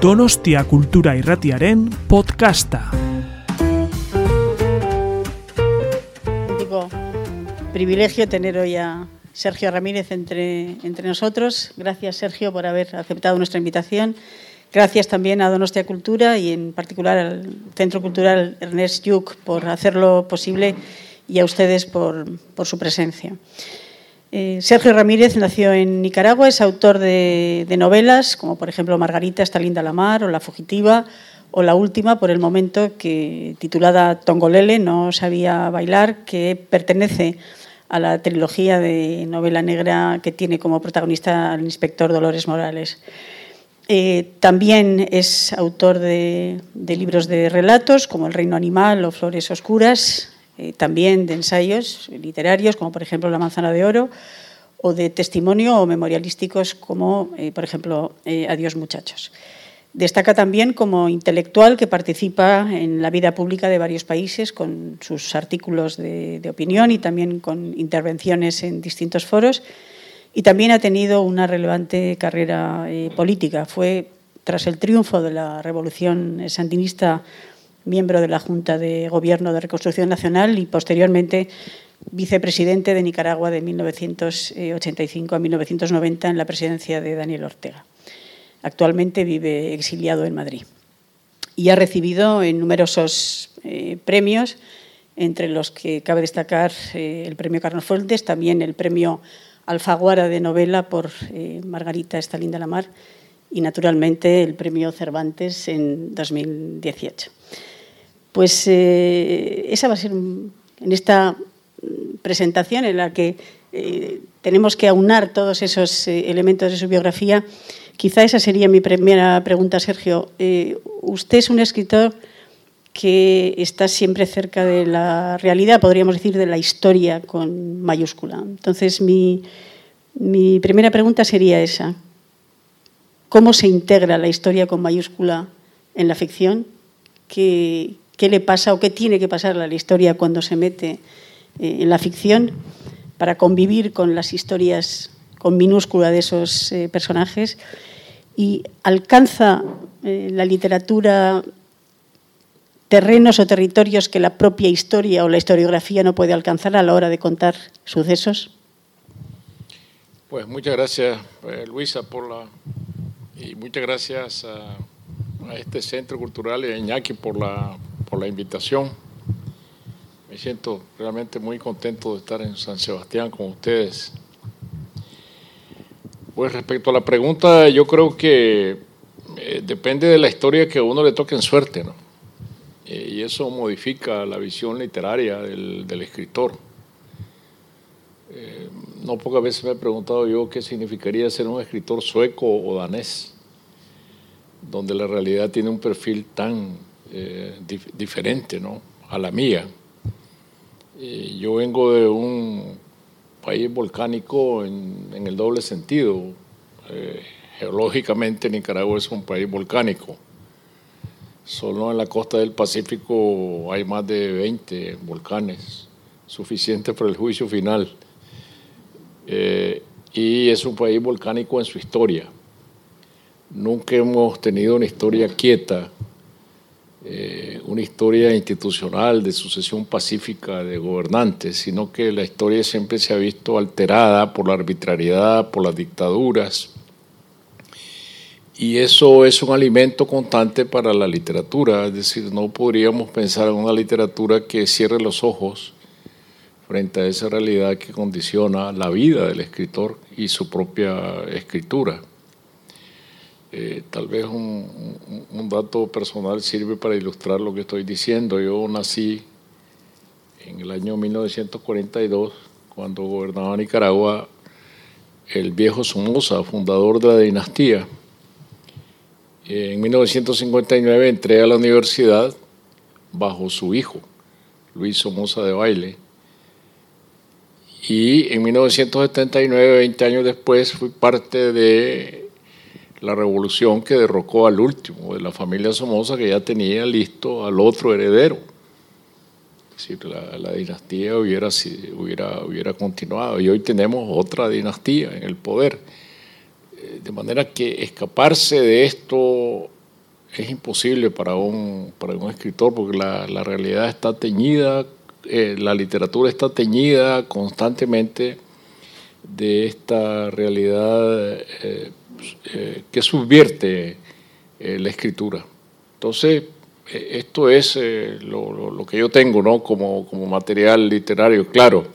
Donostia Kultura Irratiaren podcasta. privilegio tener hoy a Sergio Ramírez entre, entre nosotros. Gracias, Sergio, por haber aceptado nuestra invitación. Gracias también a Donostia Cultura y en particular al Centro Cultural Ernest Lluch por hacerlo posible y a ustedes por, por su presencia. Eh, Sergio Ramírez nació en Nicaragua, es autor de, novelas como por ejemplo Margarita está linda la mar o La fugitiva o la última por el momento que titulada Tongolele no sabía bailar que pertenece a la trilogía de novela negra que tiene como protagonista al inspector Dolores Morales. Eh, también es autor de, libros de relatos como El reino animal o Flores oscuras, eh, también de ensayos literarios como por ejemplo La manzana de oro o de testimonio o memorialísticos como eh, por ejemplo eh, Adiós muchachos. Destaca también como intelectual que participa en la vida pública de varios países con sus artículos de, opinión y también con intervenciones en distintos foros. Y también ha tenido una relevante carrera política. Fue, tras el triunfo de la revolución sandinista, miembro de la Junta de Gobierno de Reconstrucción Nacional y posteriormente vicepresidente de Nicaragua de 1985 a 1990 en la presidencia de Daniel Ortega. Actualmente vive exiliado en Madrid y ha recibido en numerosos eh, premios, entre los que cabe destacar eh, el premio Carlos Fuentes, también el premio Alfaguara de novela por eh, Margarita esta linda la mar y naturalmente el premio Cervantes en 2018. Pues eh, esa va a ser en esta presentación en la que eh, tenemos que aunar todos esos eh, elementos de su biografía Quizá esa sería mi primera pregunta, Sergio. Usted es un escritor que está siempre cerca de la realidad, podríamos decir, de la historia con mayúscula. Entonces, mi, mi primera pregunta sería esa. ¿Cómo se integra la historia con mayúscula en la ficción? ¿Qué, qué le pasa o qué tiene que pasar a la historia cuando se mete eh, en la ficción para convivir con las historias con minúscula de esos eh, personajes? y alcanza eh, la literatura terrenos o territorios que la propia historia o la historiografía no puede alcanzar a la hora de contar sucesos? Pues muchas gracias, Luisa, por la y muchas gracias a, a, este Centro Cultural y a Iñaki por la, por la invitación. Me siento realmente muy contento de estar en San Sebastián con ustedes. Pues respecto a la pregunta, yo creo que eh, depende de la historia que a uno le toque en suerte, ¿no? Eh, y eso modifica la visión literaria del, escritor. Eh, no pocas veces me he preguntado yo qué significaría ser un escritor sueco o danés, donde la realidad tiene un perfil tan dif diferente ¿no? a la mía. yo vengo de un país volcánico en, en el doble sentido. Eh, geológicamente Nicaragua es un país volcánico. Solo en la costa del Pacífico hay más de 20 volcanes, suficientes para el juicio final. Eh, y es un país volcánico en su historia. Nunca hemos tenido una historia quieta eh, una historia institucional de sucesión pacífica de gobernantes, sino que la historia siempre se ha visto alterada por la arbitrariedad, por las dictaduras. Y eso es un alimento constante para la literatura, es decir, no podríamos pensar en una literatura que cierre los ojos frente a esa realidad que condiciona la vida del escritor y su propia escritura. Eh, tal vez un, dato personal sirve para ilustrar lo que estoy diciendo. Yo nací en el año 1942, cuando gobernaba Nicaragua el viejo Somoza, fundador de la dinastía. En 1959 entré a la universidad bajo su hijo, Luis Somoza de Baile. Y en 1979, 20 años después, fui parte de la revolución que derrocó al último de la familia Somoza que ya tenía listo al otro heredero. Es decir, la, dinastía hubiera, hubiera, hubiera continuado y hoy tenemos otra dinastía en el poder. Eh, de manera que escaparse de esto es imposible para un, para un escritor porque la, la realidad está teñida, eh, la literatura está teñida constantemente de esta realidad eh, eh, que subvierte la escritura. Entonces, esto es lo, lo, que yo tengo ¿no? como, como material literario, claro.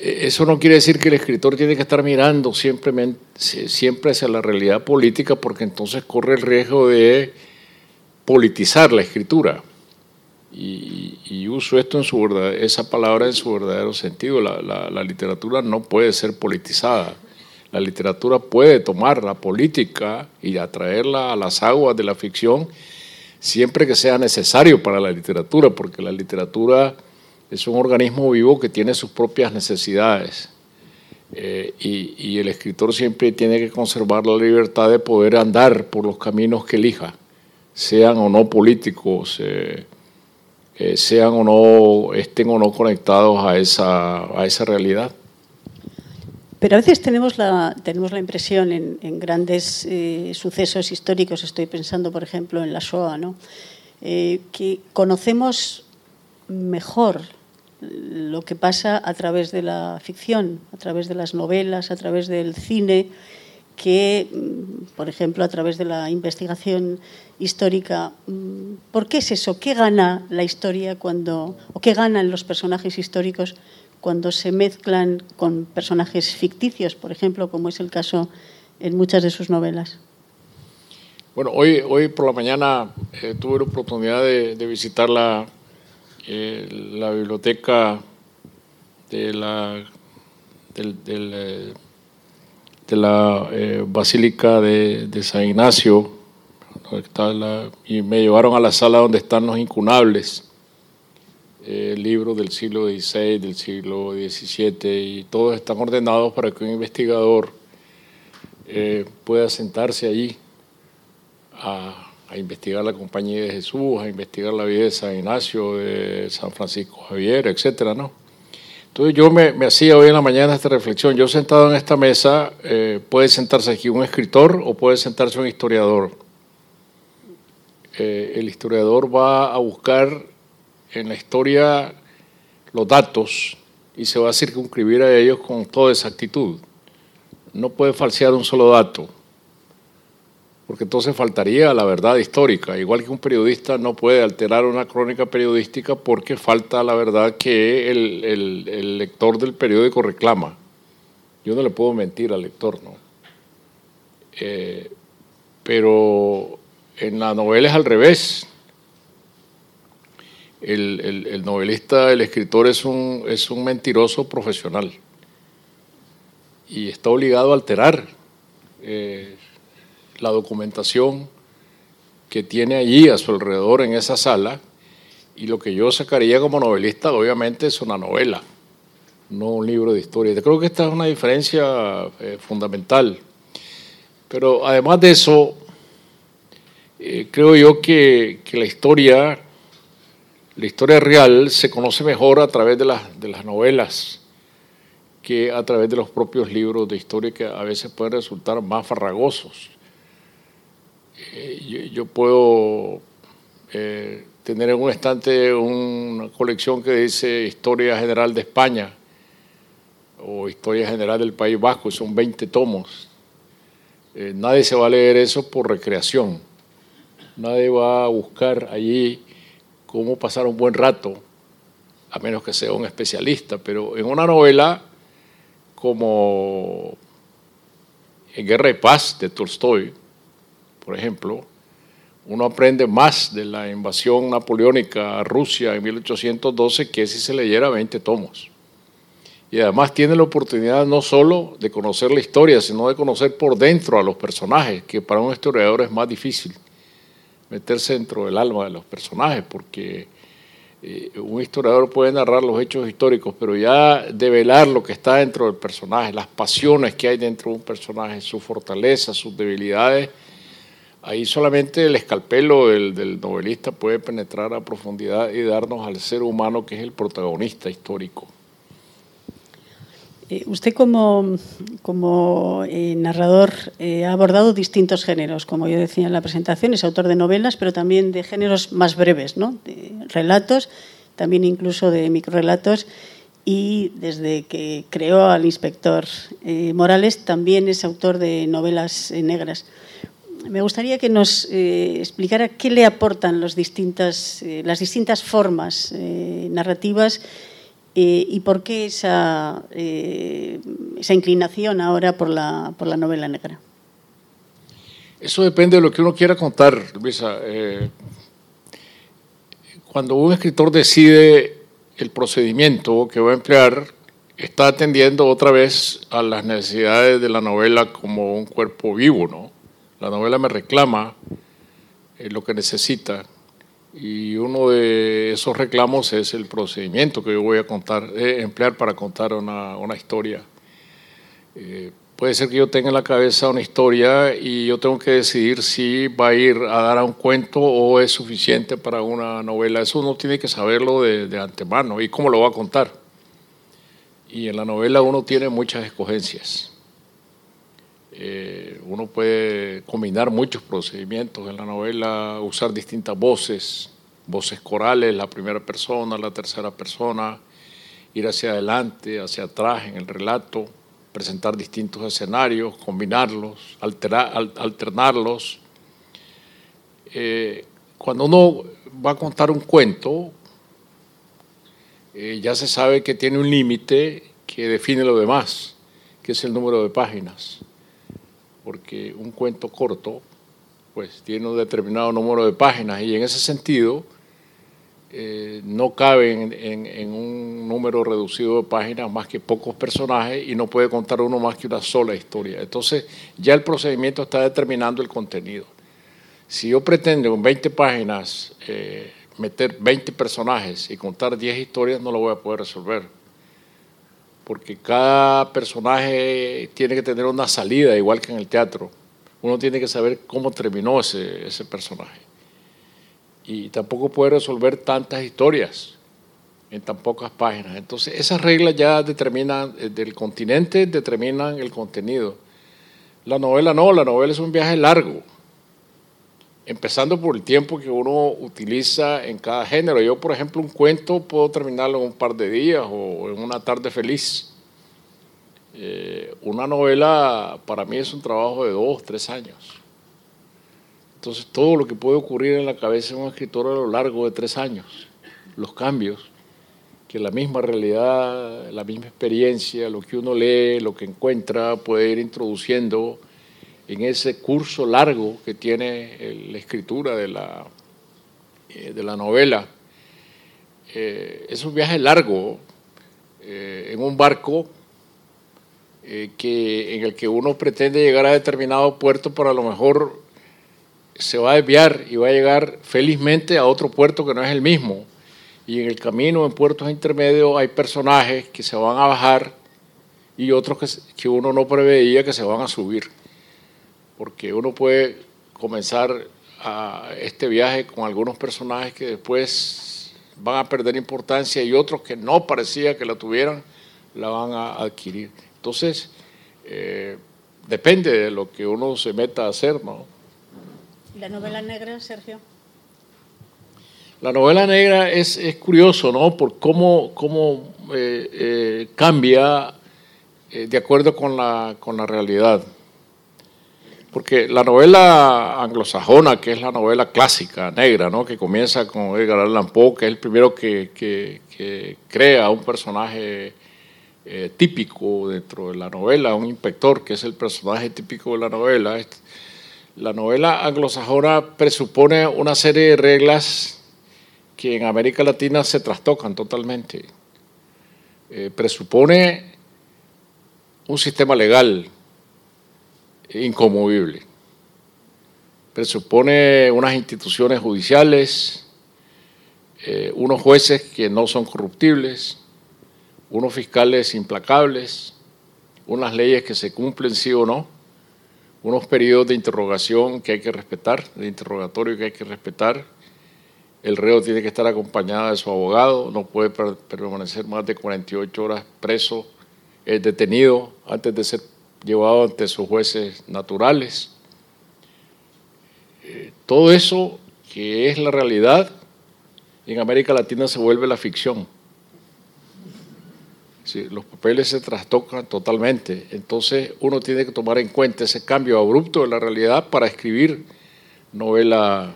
Eso no quiere decir que el escritor tiene que estar mirando siempre, siempre hacia la realidad política, porque entonces corre el riesgo de politizar la escritura. Y, uso esto en su verdad, esa palabra en su verdadero sentido. La, literatura no puede ser politizada. La literatura puede tomar la política y atraerla a las aguas de la ficción siempre que sea necesario para la literatura, porque la literatura es un organismo vivo que tiene sus propias necesidades. Eh, y, el escritor siempre tiene que conservar la libertad de poder andar por los caminos que elija, sean o no políticos. Eh, eh, sean o no, estén o no conectados a esa, a esa realidad. Pero a veces tenemos la, tenemos la impresión en, grandes eh, sucesos históricos, estoy pensando por ejemplo en la Shoah, ¿no? Eh, que conocemos mejor lo que pasa a través de la ficción, a través de las novelas, a través del cine, que, mm, por ejemplo, a través de la investigación histórica, mm, ¿por qué es eso? ¿Qué gana la historia cuando, o qué ganan los personajes históricos cuando se mezclan con personajes ficticios, por ejemplo, como es el caso en muchas de sus novelas? Bueno, hoy, hoy por la mañana eh, tuve la oportunidad de, visitar la, eh, la biblioteca de la, del, eh, de la Basílica de, San Ignacio, y me llevaron a la sala donde están los incunables, eh, libros del siglo XVI, del siglo XVII, y todos están ordenados para que un investigador eh, pueda sentarse allí a, investigar la compañía de Jesús, a investigar la vida de San Ignacio, de San Francisco Javier, etcétera, ¿no? Entonces yo me, hacía hoy en la mañana esta reflexión. Yo sentado en esta mesa, eh, puede sentarse aquí un escritor o puede sentarse un historiador. Eh, el historiador va a buscar en la historia los datos y se va a circunscribir a ellos con toda exactitud. No puede falsear un solo dato porque entonces faltaría la verdad histórica. Igual que un periodista no puede alterar una crónica periodística porque falta la verdad que el, lector del periódico reclama. Yo no le puedo mentir al lector, ¿no? Eh, pero en la novela es al revés. El, novelista, el escritor es un, es un mentiroso profesional y está obligado a alterar. Eh, la documentación que tiene allí a su alrededor en esa sala y lo que yo sacaría como novelista obviamente es una novela, no un libro de historia. Creo que esta es una diferencia eh, fundamental. Pero además de eso, eh, creo yo que, la historia, la historia real se conoce mejor a través de las, de las novelas que a través de los propios libros de historia que a veces pueden resultar más farragosos. Eh, yo, puedo eh, tener en un estante una colección que dice Historia General de España o Historia General del País Vasco, son 20 tomos. Eh, nadie se va a leer eso por recreación. Nadie va a buscar allí cómo pasar un buen rato, a menos que sea un especialista. Pero en una novela como En Guerra y Paz de Tolstoy, por ejemplo, uno aprende más de la invasión napoleónica a Rusia en 1812 que si se leyera 20 tomos. Y además tiene la oportunidad no solo de conocer la historia, sino de conocer por dentro a los personajes, que para un historiador es más difícil meterse dentro del alma de los personajes, porque eh, un historiador puede narrar los hechos históricos, pero ya develar lo que está dentro del personaje, las pasiones que hay dentro de un personaje, sus fortalezas, sus debilidades, Ahí solamente el escalpelo del, novelista puede penetrar a profundidad y darnos al ser humano que es el protagonista histórico. Eh, usted como, como eh, narrador eh, ha abordado distintos géneros, como yo decía en la presentación, es autor de novelas, pero también de géneros más breves, ¿no? de relatos, también incluso de microrelatos, y desde que creó al inspector Morales también es autor de novelas negras. Me gustaría que nos explicara qué le aportan las distintas formas narrativas eh, ¿Y por qué esa, eh, esa inclinación ahora por la, por la novela negra? Eso depende de lo que uno quiera contar, Luisa. Eh, cuando un escritor decide el procedimiento que va a emplear, está atendiendo otra vez a las necesidades de la novela como un cuerpo vivo, ¿no? La novela me reclama lo que necesita, y uno de esos reclamos es el procedimiento que yo voy a contar, eh, emplear para contar una, una historia. Eh, puede ser que yo tenga en la cabeza una historia y yo tengo que decidir si va a ir a dar a un cuento o es suficiente para una novela. Eso uno tiene que saberlo de, de antemano y cómo lo va a contar. Y en la novela uno tiene muchas escogencias. Eh, uno puede combinar muchos procedimientos en la novela, usar distintas voces, voces corales, la primera persona, la tercera persona, ir hacia adelante, hacia atrás en el relato, presentar distintos escenarios, combinarlos, alternarlos. Eh, cuando uno va a contar un cuento, eh, ya se sabe que tiene un límite que define lo demás, que es el número de páginas porque un cuento corto pues tiene un determinado número de páginas y en ese sentido eh, no cabe en, un número reducido de páginas más que pocos personajes y no puede contar uno más que una sola historia. Entonces ya el procedimiento está determinando el contenido. Si yo pretendo en 20 páginas eh, meter 20 personajes y contar 10 historias, no lo voy a poder resolver porque cada personaje tiene que tener una salida, igual que en el teatro. Uno tiene que saber cómo terminó ese, ese personaje. Y tampoco puede resolver tantas historias en tan pocas páginas. Entonces, esas reglas ya determinan, eh, del continente determinan el contenido. La novela no, la novela es un viaje largo, empezando por el tiempo que uno utiliza en cada género. Yo, por ejemplo, un cuento puedo terminarlo en un par de días o en una tarde feliz. Eh, una novela para mí es un trabajo de dos, tres años. Entonces, todo lo que puede ocurrir en la cabeza de un escritor a lo largo de tres años, los cambios, que la misma realidad, la misma experiencia, lo que uno lee, lo que encuentra, puede ir introduciendo en ese curso largo que tiene la escritura de la, eh, de la novela. Eh, es un viaje largo eh, en un barco que, en el que uno pretende llegar a determinado puerto, pero a lo mejor se va a desviar y va a llegar felizmente a otro puerto que no es el mismo. Y en el camino, en puertos intermedios, hay personajes que se van a bajar y otros que, que uno no preveía que se van a subir porque uno puede comenzar a este viaje con algunos personajes que después van a perder importancia y otros que no parecía que la tuvieran, la van a adquirir. Entonces, eh, depende de lo que uno se meta a hacer, ¿no? ¿La novela negra, Sergio? La novela negra es, es curioso, ¿no? Por cómo, cómo eh, eh, cambia de acuerdo con la, con la realidad. Porque la novela anglosajona, que es la novela clásica, negra, ¿no? que comienza con Edgar Allan Poe, que es el primero que, crea un personaje eh, típico dentro de la novela, un inspector, que es el personaje típico de la novela. La novela anglosajona presupone una serie de reglas que en América Latina se trastocan totalmente. Eh, presupone un sistema legal, incomovible. Presupone unas instituciones judiciales, eh, unos jueces que no son corruptibles, unos fiscales implacables, unas leyes que se cumplen sí o no, unos periodos de interrogación que hay que respetar, de interrogatorio que hay que respetar. El reo tiene que estar acompañado de su abogado, no puede permanecer más de 48 horas preso es detenido antes de ser llevado ante sus jueces naturales. Eh, todo eso que es la realidad, en América Latina se vuelve la ficción. los papeles se trastocan totalmente. Entonces uno tiene que tomar en cuenta ese cambio abrupto de la realidad para escribir novela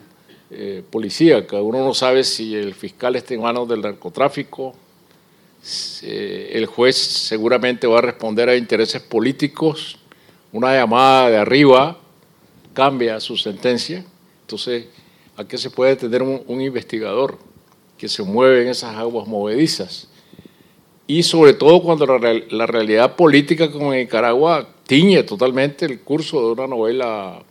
eh, policíaca. Uno no sabe si el fiscal está en manos del narcotráfico, el juez seguramente va a responder a intereses políticos, una llamada de arriba cambia su sentencia. Entonces, ¿a qué se puede tener un, investigador que se mueve en esas aguas movedizas? Y sobre todo cuando la, la realidad política como en Nicaragua tiñe totalmente el curso de una novela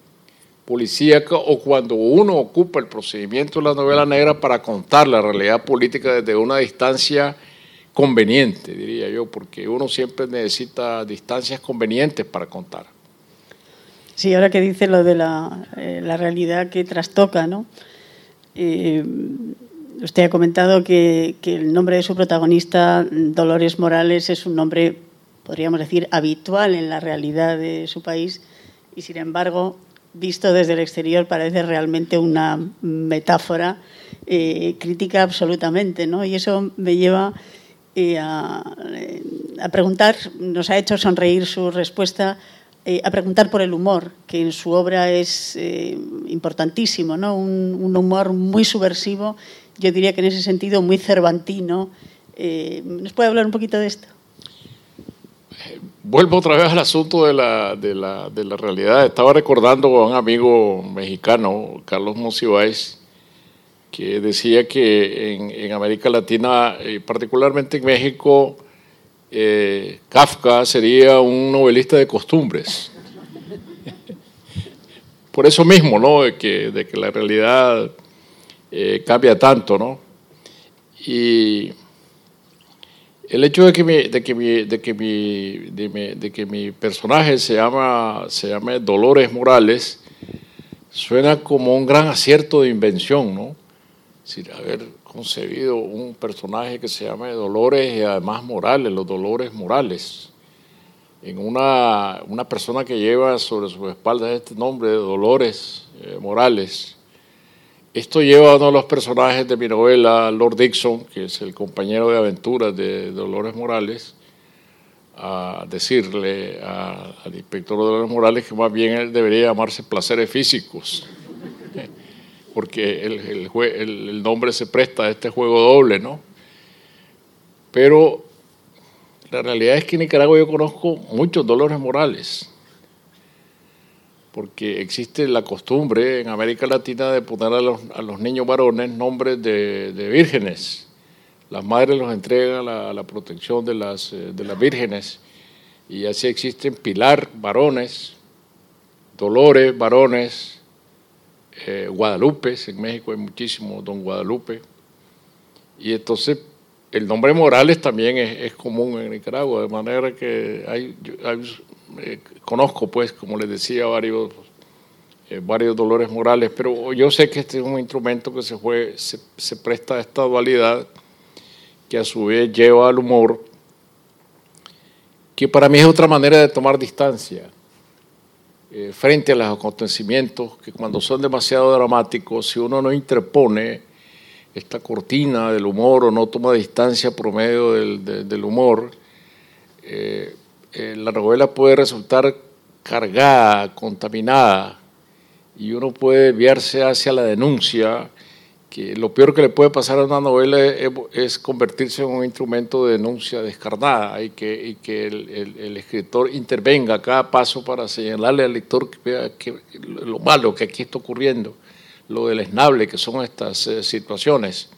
policíaca o cuando uno ocupa el procedimiento de la novela negra para contar la realidad política desde una distancia conveniente, diría yo, porque uno siempre necesita distancias convenientes para contar. Sí, ahora que dice lo de la, eh, realidad que trastoca, ¿no? Eh, usted ha comentado que, que, el nombre de su protagonista, Dolores Morales, es un nombre, podríamos decir, habitual en la realidad de su país y, sin embargo, visto desde el exterior parece realmente una metáfora eh, crítica absolutamente, ¿no? Y eso me lleva eh, a, preguntar, nos ha hecho sonreír su respuesta, eh, a preguntar por el humor, que en su obra es importantísimo, ¿no? Un, un, humor muy subversivo, yo diría que en ese sentido muy cervantino. ¿Nos puede hablar un poquito de esto? Vuelvo otra vez al asunto de la, de la, de la realidad. Estaba recordando a un amigo mexicano, Carlos Monsiváis, que decía que en, en América Latina, eh, particularmente en México, eh, Kafka sería un novelista de costumbres. Por eso mismo, ¿no? De que, de que la realidad eh, cambia tanto, ¿no? Y el hecho de que mi, de que mi, de que mi, de, que mi personaje se llama se llame Dolores Morales suena como un gran acierto de invención, ¿no? Decir, haber concebido un personaje que se llame Dolores y además Morales, los Dolores Morales, en una, una persona que lleva sobre su espalda este nombre de Dolores eh, Morales. Esto lleva a uno de los personajes de mi novela, Lord Dixon, que es el compañero de aventuras de Dolores Morales, a decirle al inspector Dolores Morales que más bien él debería llamarse placeres físicos, porque el, nombre se presta a este juego doble, ¿no? Pero la realidad es que en Nicaragua yo conozco muchos Dolores Morales porque existe la costumbre en América Latina de poner a los, niños varones nombres de, vírgenes. Las madres los entregan a la, protección de las, eh, de las vírgenes y así existen Pilar varones, Dolores varones, eh, Guadalupe, en México hay muchísimo Don Guadalupe, y entonces el nombre Morales también es, común en Nicaragua, de manera que hay, eh, conozco, pues, como les decía, varios, eh, varios dolores morales, pero yo sé que este es un instrumento que se, fue, se, presta a esta dualidad, que a su vez lleva al humor, que para mí es otra manera de tomar distancia eh, frente a los acontecimientos, que cuando son demasiado dramáticos, si uno no interpone esta cortina del humor o no toma distancia por medio del, del humor, eh, eh, la novela puede resultar cargada, contaminada, y uno puede desviarse hacia la denuncia, que lo peor que le puede pasar a una novela es, convertirse en un instrumento de denuncia descarnada y que, el, escritor intervenga a cada paso para señalarle al lector que, lo malo que aquí está ocurriendo, lo deleznable que son estas eh, situaciones.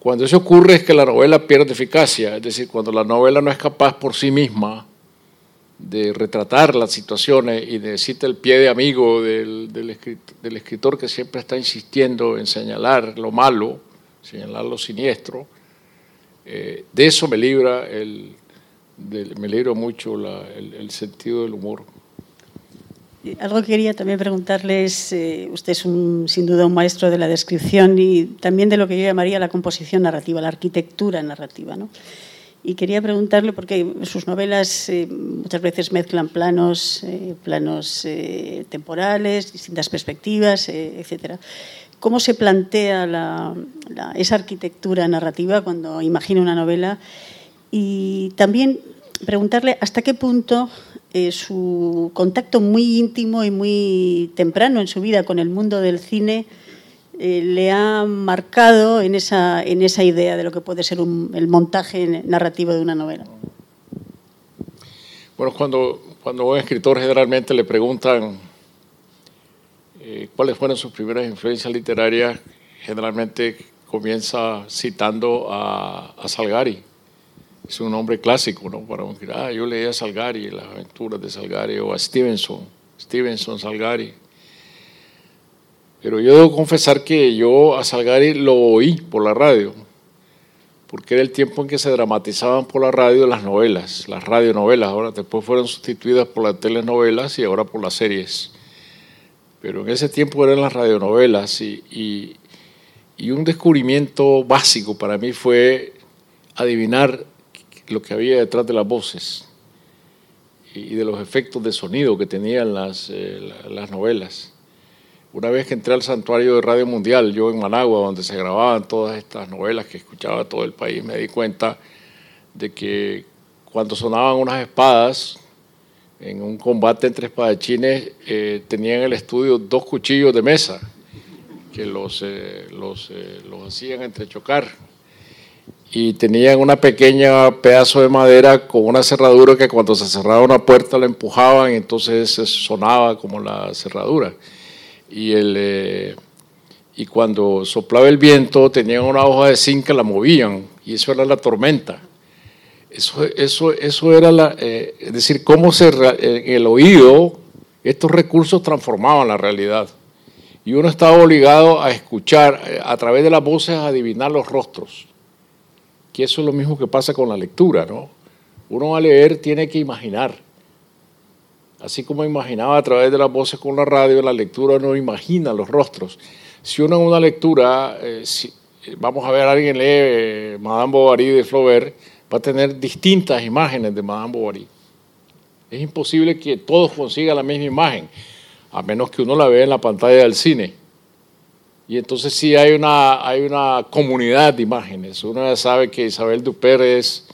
Cuando eso ocurre es que la novela pierde eficacia, es decir, cuando la novela no es capaz por sí misma de retratar las situaciones y necesita el pie de amigo del, escritor, que siempre está insistiendo en señalar lo malo, señalar lo siniestro, eh, de eso me libra, el, me libra mucho el sentido del humor. Algo que quería también preguntarles, eh, usted es sin duda un maestro de la descripción y también de lo que yo llamaría la composición narrativa, la arquitectura narrativa. ¿no? Y quería preguntarle, porque sus novelas eh, muchas veces mezclan planos, eh, planos eh, temporales, distintas perspectivas, etcétera. ¿Cómo se plantea esa arquitectura narrativa cuando imagina una novela? Y también preguntarle hasta qué punto su contacto muy íntimo y muy temprano en su vida con el mundo del cine eh, le ha marcado en esa, en esa idea de lo que puede ser el montaje narrativo de una novela? Bueno, cuando, cuando un escritor generalmente le preguntan eh, cuáles fueron sus primeras influencias literarias, generalmente comienza citando a, a Salgari. Es un nombre clásico, ¿no? Para un, ah, yo leía a Salgari, las aventuras de Salgari, o a Stevenson, Stevenson Salgari pero yo debo confesar que yo a Salgari lo oí por la radio, porque era el tiempo en que se dramatizaban por la radio las novelas, las radionovelas. Ahora después fueron sustituidas por las telenovelas y ahora por las series. Pero en ese tiempo eran las radionovelas y, y, un descubrimiento básico para mí fue adivinar lo que había detrás de las voces y de los efectos de sonido que tenían las, eh, las novelas. Una vez que entré al santuario de Radio Mundial, yo en Managua, donde se grababan todas estas novelas que escuchaba todo el país, me di cuenta de que cuando sonaban unas espadas en un combate entre espadachines, eh, tenían en el estudio dos cuchillos de mesa que los, eh, los, eh, los hacían entrechocar. Y tenían una pequeña pedazo de madera con una cerradura que cuando se cerraba una puerta la empujaban entonces sonaba como la cerradura y, el, eh, y cuando soplaba el viento tenían una hoja de zinc que la movían y eso era la tormenta. Eso, eso, eso era la, eh, es decir, cómo se, en el oído estos recursos transformaban la realidad. Y uno estaba obligado a escuchar eh, a través de las voces, a adivinar los rostros. Que eso es lo mismo que pasa con la lectura, ¿no? Uno a leer tiene que imaginar Así como imaginaba a través de las voces con la radio, la lectura no imagina los rostros. Si uno en una lectura, eh, eh, vamos a ver, alguien lee eh, Madame Bovary de Flaubert, va a tener distintas imágenes de Madame Bovary. Es imposible que todos consigan la misma imagen, a menos que uno la vea en la pantalla del cine. Y entonces sí hay una, hay una comunidad de imágenes. Uno ya sabe que Isabel Duper es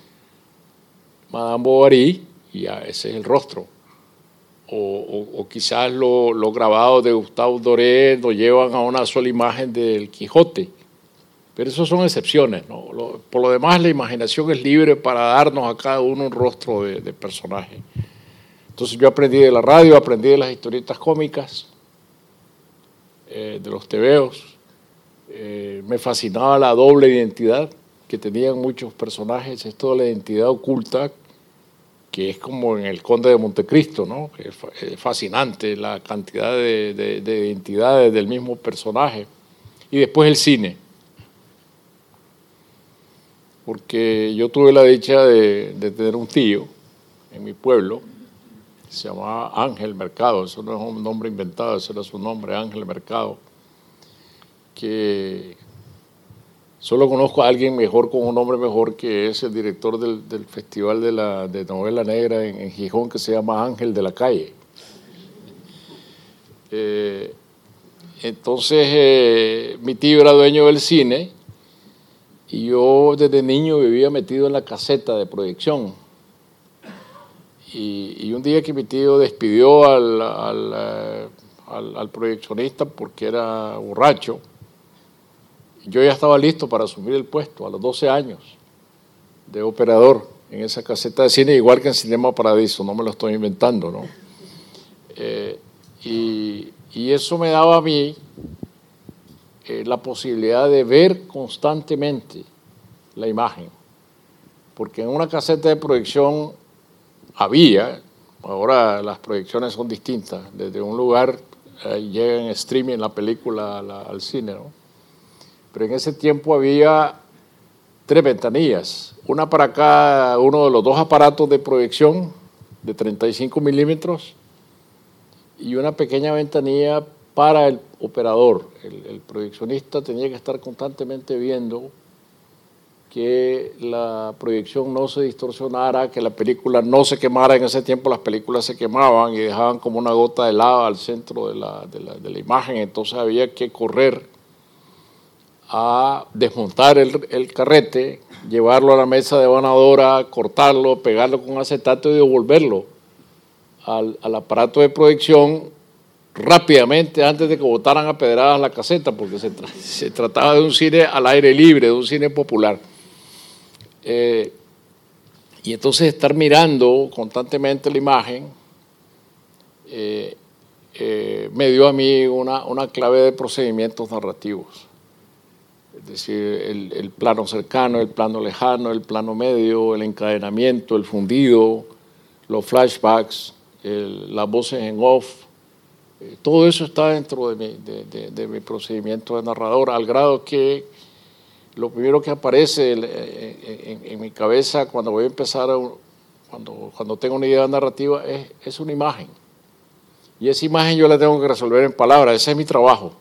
Madame Bovary y ese es el rostro o, quizás los lo grabados de Gustavo Doré nos llevan a una sola imagen del Quijote. Pero eso son excepciones. por lo demás, la imaginación es libre para darnos a cada uno un rostro de, personaje. Entonces yo aprendí de la radio, aprendí de las historietas cómicas, eh, de los tebeos. Eh, me fascinaba la doble identidad que tenían muchos personajes, esto de la identidad oculta que es como en el Conde de Montecristo, ¿no? Es fascinante la cantidad de, identidades del mismo personaje. Y después el cine, porque yo tuve la dicha de, tener un tío en mi pueblo, se llamaba Ángel Mercado, eso no es un nombre inventado, ese era su nombre, Ángel Mercado, que Solo conozco a alguien mejor con un nombre mejor que es el director del, Festival de, la, de Novela Negra en, Gijón que se llama Ángel de la Calle. Eh, entonces eh, mi tío era dueño del cine y yo desde niño vivía metido en la caseta de proyección. Y, un día que mi tío despidió al, al, al proyeccionista porque era borracho, yo ya estaba listo para asumir el puesto a los 12 años de operador en esa caseta de cine, igual que en Cinema Paradiso, no me lo estoy inventando, ¿no? Eh, y, eso me daba a mí eh, la posibilidad de ver constantemente la imagen, porque en una caseta de proyección había, ahora las proyecciones son distintas, desde un lugar eh, llega en streaming la película al cine, ¿no? Pero en ese tiempo había tres ventanillas, una para cada uno de los dos aparatos de proyección de 35 milímetros y una pequeña ventanilla para el operador. El, proyeccionista tenía que estar constantemente viendo que la proyección no se distorsionara, que la película no se quemara. En ese tiempo las películas se quemaban y dejaban como una gota de lava al centro de la, de la, de la imagen, entonces había que correr a desmontar el, el, carrete, llevarlo a la mesa de vanadora, cortarlo, pegarlo con acetato y devolverlo al, al aparato de proyección rápidamente antes de que botaran a pedradas la caseta, porque se, se, trataba de un cine al aire libre, de un cine popular. Eh, y entonces estar mirando constantemente la imagen eh, eh, me dio a mí una, una, clave de procedimientos narrativos. Es decir, el, plano cercano, el plano lejano, el plano medio, el encadenamiento, el fundido, los flashbacks, el, las voces en off, todo eso está dentro de mi, de, de, de mi, procedimiento de narrador, al grado que lo primero que aparece en, en, mi cabeza cuando voy a empezar, a, cuando, cuando tengo una idea narrativa, es, es, una imagen. Y esa imagen yo la tengo que resolver en palabras, ese es mi trabajo.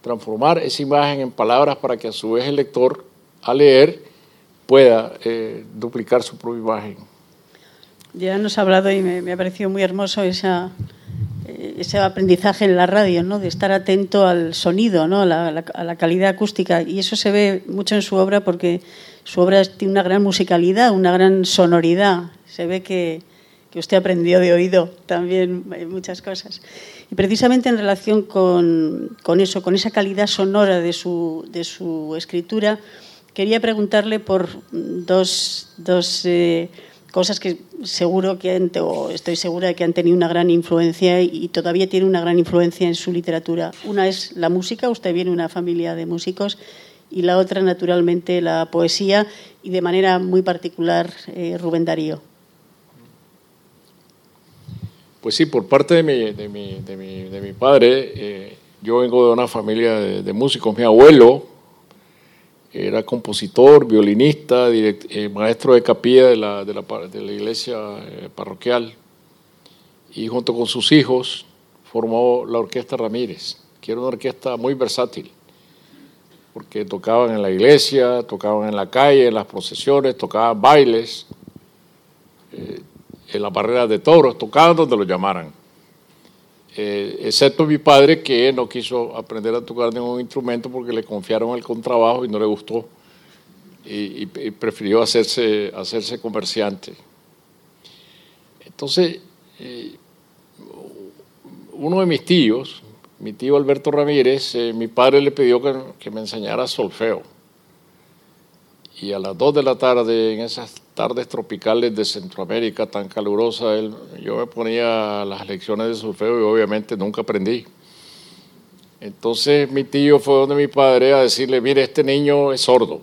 Transformar esa imagen en palabras para que a su vez el lector, al leer, pueda eh, duplicar su propia imagen. Ya nos ha hablado y me, me ha parecido muy hermoso esa, ese aprendizaje en la radio, ¿no? de estar atento al sonido, ¿no? la, a, la, calidad acústica. Y eso se ve mucho en su obra porque su obra tiene una gran musicalidad, una gran sonoridad. Se ve que, que usted aprendió de oído también muchas cosas. Y precisamente en relación con, con eso, con esa calidad sonora de su, de su escritura, quería preguntarle por dos, dos eh, cosas que seguro que han, o estoy segura de que han tenido una gran influencia y todavía tienen una gran influencia en su literatura. Una es la música, usted viene de una familia de músicos, y la otra, naturalmente, la poesía y de manera muy particular eh, Rubén Darío. Pues sí, por parte de mi, de mi, de mi, de mi padre, eh, yo vengo de una familia de, de músicos. Mi abuelo, era compositor, violinista, eh, maestro de capilla de la, de la, la iglesia eh, parroquial y junto con sus hijos formó la Orquesta Ramírez, que era una orquesta muy versátil, porque tocaban en la iglesia, tocaban en la calle, en las procesiones, tocaban bailes, en las barreras de toros, tocaban donde lo llamaran eh, excepto mi padre que no quiso aprender a tocar ningún instrumento porque le confiaron el contrabajo y no le gustó y, y, y prefirió hacerse, hacerse comerciante. Entonces, eh, uno de mis tíos, mi tío Alberto Ramírez, eh, mi padre le pidió que, que, me enseñara solfeo. Y a las dos de la tarde, en esas tardes tropicales de Centroamérica tan calurosa, él, yo me ponía las lecciones de solfeo y obviamente nunca aprendí. Entonces mi tío fue donde mi padre a decirle, mire, este niño es sordo.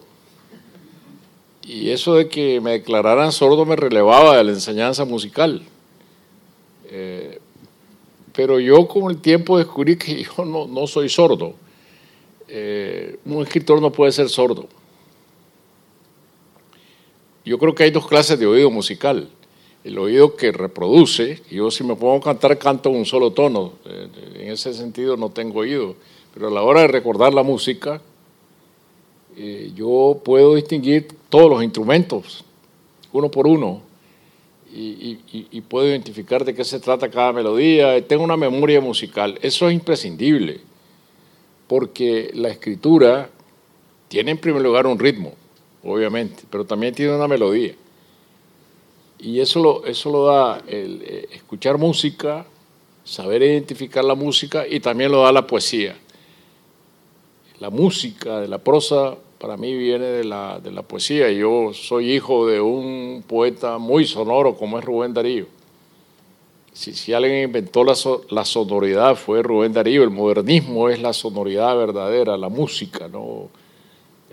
Y eso de que me declararan sordo me relevaba de la enseñanza musical. Eh, pero yo con el tiempo descubrí que yo no, soy sordo. Eh, un escritor no puede ser sordo. Yo creo que hay dos clases de oído musical. El oído que reproduce, yo si me pongo a cantar canto un solo tono, en ese sentido no tengo oído, pero a la hora de recordar la música, eh, yo puedo distinguir todos los instrumentos, uno por uno, y, puedo identificar de qué se trata cada melodía, tengo una memoria musical, eso es imprescindible, porque la escritura tiene en primer lugar un ritmo, obviamente, pero también tiene una melodía. Y eso lo, eso lo da eh, escuchar música, saber identificar la música y también lo da la poesía. La música de la prosa para mí viene de la, de la poesía. Yo soy hijo de un poeta muy sonoro como es Rubén Darío. Si, si alguien inventó la, la, sonoridad fue Rubén Darío. El modernismo es la sonoridad verdadera, la música, ¿no?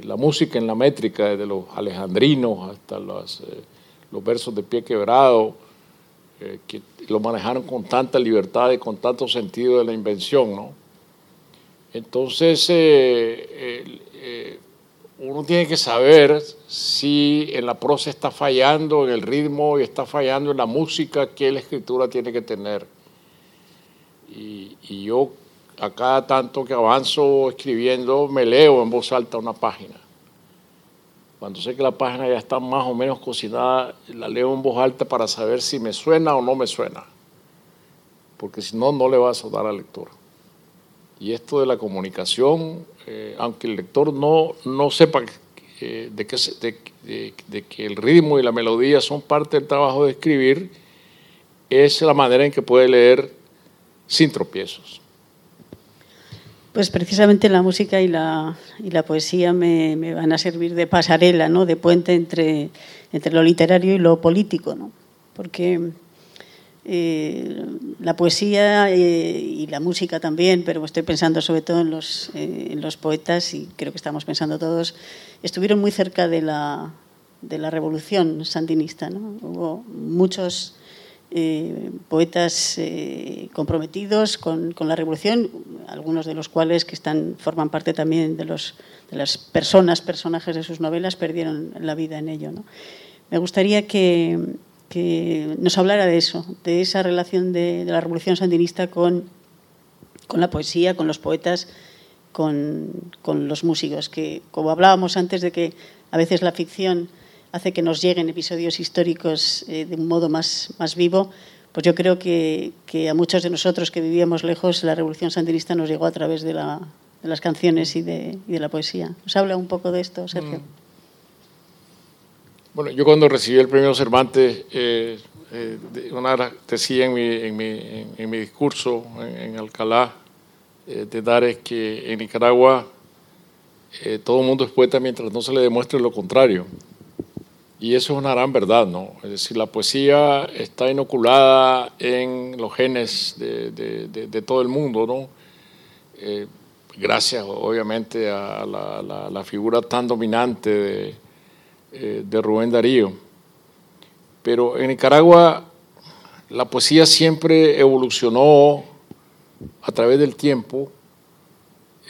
La música en la métrica, desde los alejandrinos hasta los, eh, los versos de pie quebrado, eh, que lo manejaron con tanta libertad y con tanto sentido de la invención. ¿no? Entonces, eh, eh, uno tiene que saber si en la prosa está fallando, en el ritmo, y está fallando en la música que la escritura tiene que tener. Y, y yo a cada tanto que avanzo escribiendo, me leo en voz alta una página. Cuando sé que la página ya está más o menos cocinada, la leo en voz alta para saber si me suena o no me suena. Porque si no, no le va a sonar al lector. Y esto de la comunicación, eh, aunque el lector no, no sepa eh, de, que, de, de que el ritmo y la melodía son parte del trabajo de escribir, es la manera en que puede leer sin tropiezos. Pues precisamente la música y la, y la poesía me, me, van a servir de pasarela, ¿no? de puente entre, entre lo literario y lo político, ¿no? porque eh, la poesía eh, y la música también, pero estoy pensando sobre todo en los, eh, en los poetas y creo que estamos pensando todos, estuvieron muy cerca de la, de la revolución sandinista. ¿no? Hubo muchos eh, poetas eh, comprometidos con, la revolución, algunos de los cuales que están, forman parte también de, los, de las personas, personajes de sus novelas, perdieron la vida en ello. Me gustaría que, nos hablara de eso, de esa relación de, la revolución sandinista con, con, la poesía, con los poetas, con, con los músicos, que como hablábamos antes de que a veces la ficción hace que nos lleguen episodios históricos eh, de un modo más, más vivo, pues yo creo que, que, a muchos de nosotros que vivíamos lejos, la revolución sandinista nos llegó a través de, la, de las canciones y de, y de, la poesía. ¿Nos habla un poco de esto, Sergio? Mm. Bueno, yo cuando recibí el premio Cervantes, eh, eh, una decía en mi, en mi, en, mi discurso en, Alcalá eh, de dar es que en Nicaragua eh, todo el mundo es poeta mientras no se le demuestre lo contrario. Y eso es una gran verdad, ¿no? Es decir, la poesía está inoculada en los genes de, de, todo el mundo, ¿no? Eh, gracias, obviamente, a la, figura tan dominante de, eh, de Rubén Darío. Pero en Nicaragua la poesía siempre evolucionó a través del tiempo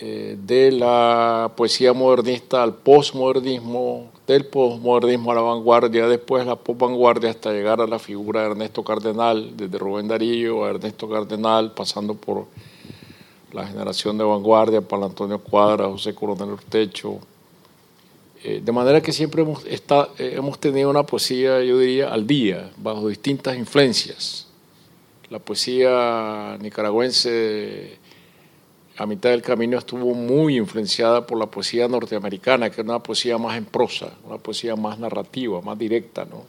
eh, de la poesía modernista al postmodernismo, del postmodernismo a la vanguardia, después la postvanguardia hasta llegar a la figura de Ernesto Cardenal, desde Rubén Darío a Ernesto Cardenal, pasando por la generación de vanguardia, para Antonio Cuadra, José Coronel Ortecho. Eh, de manera que siempre hemos, eh, hemos tenido una poesía, yo diría, al día, bajo distintas influencias. La poesía nicaragüense a mitad del camino estuvo muy influenciada por la poesía norteamericana, que es una poesía más en prosa, una poesía más narrativa, más directa, ¿no?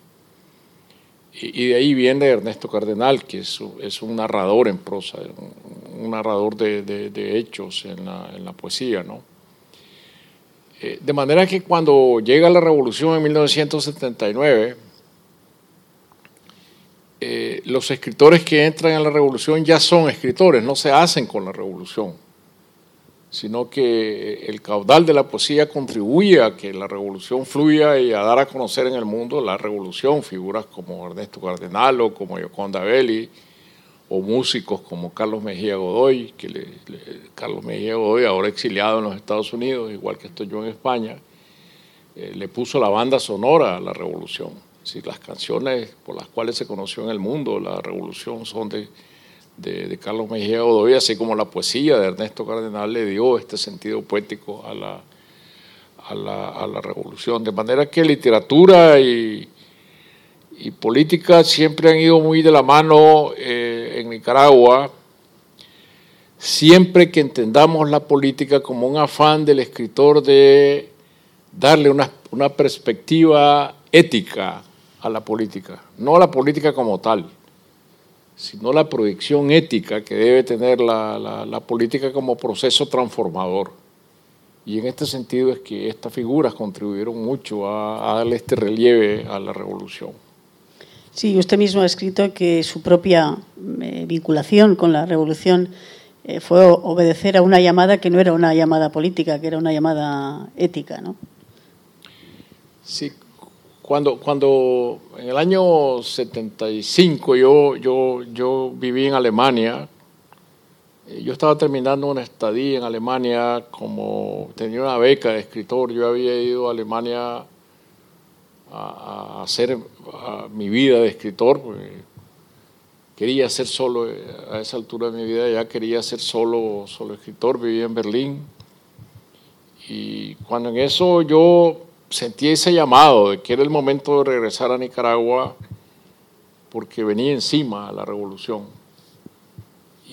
Y, de ahí viene Ernesto Cardenal, que es, un narrador en prosa, un, narrador de, hechos en la, en la poesía, ¿no? Eh, de manera que cuando llega la revolución en 1979, eh, los escritores que entran en la revolución ya son escritores, no se hacen con la revolución sino que el caudal de la poesía contribuye a que la revolución fluya y a dar a conocer en el mundo la revolución, figuras como Ernesto Cardenalo, como Yoconda Belli, o músicos como Carlos Mejía Godoy, que Carlos Mejía Godoy, ahora exiliado en los Estados Unidos, igual que estoy yo en España, eh, le puso la banda sonora a la revolución. Las canciones por las cuales se conoció en el mundo la revolución son de de, Carlos Mejía Godoy, así como la poesía de Ernesto Cardenal le dio este sentido poético a la, a la, a la revolución. De manera que literatura y, y, política siempre han ido muy de la mano eh, en Nicaragua, siempre que entendamos la política como un afán del escritor de darle una, una perspectiva ética a la política, no a la política como tal sino la proyección ética que debe tener la, la, la, política como proceso transformador. Y en este sentido es que estas figuras contribuyeron mucho a, a darle este relieve a la revolución. Sí, usted mismo ha escrito que su propia eh, vinculación con la revolución eh, fue obedecer a una llamada que no era una llamada política, que era una llamada ética, ¿no? Sí, cuando, cuando en el año 75 yo, yo, yo viví en Alemania, eh, yo estaba terminando una estadía en Alemania, como tenía una beca de escritor, yo había ido a Alemania a, hacer mi vida de escritor, quería ser solo, a esa altura de mi vida ya quería ser solo, solo escritor, vivía en Berlín, y cuando en eso yo sentí ese llamado de que era el momento de regresar a Nicaragua porque venía encima la revolución.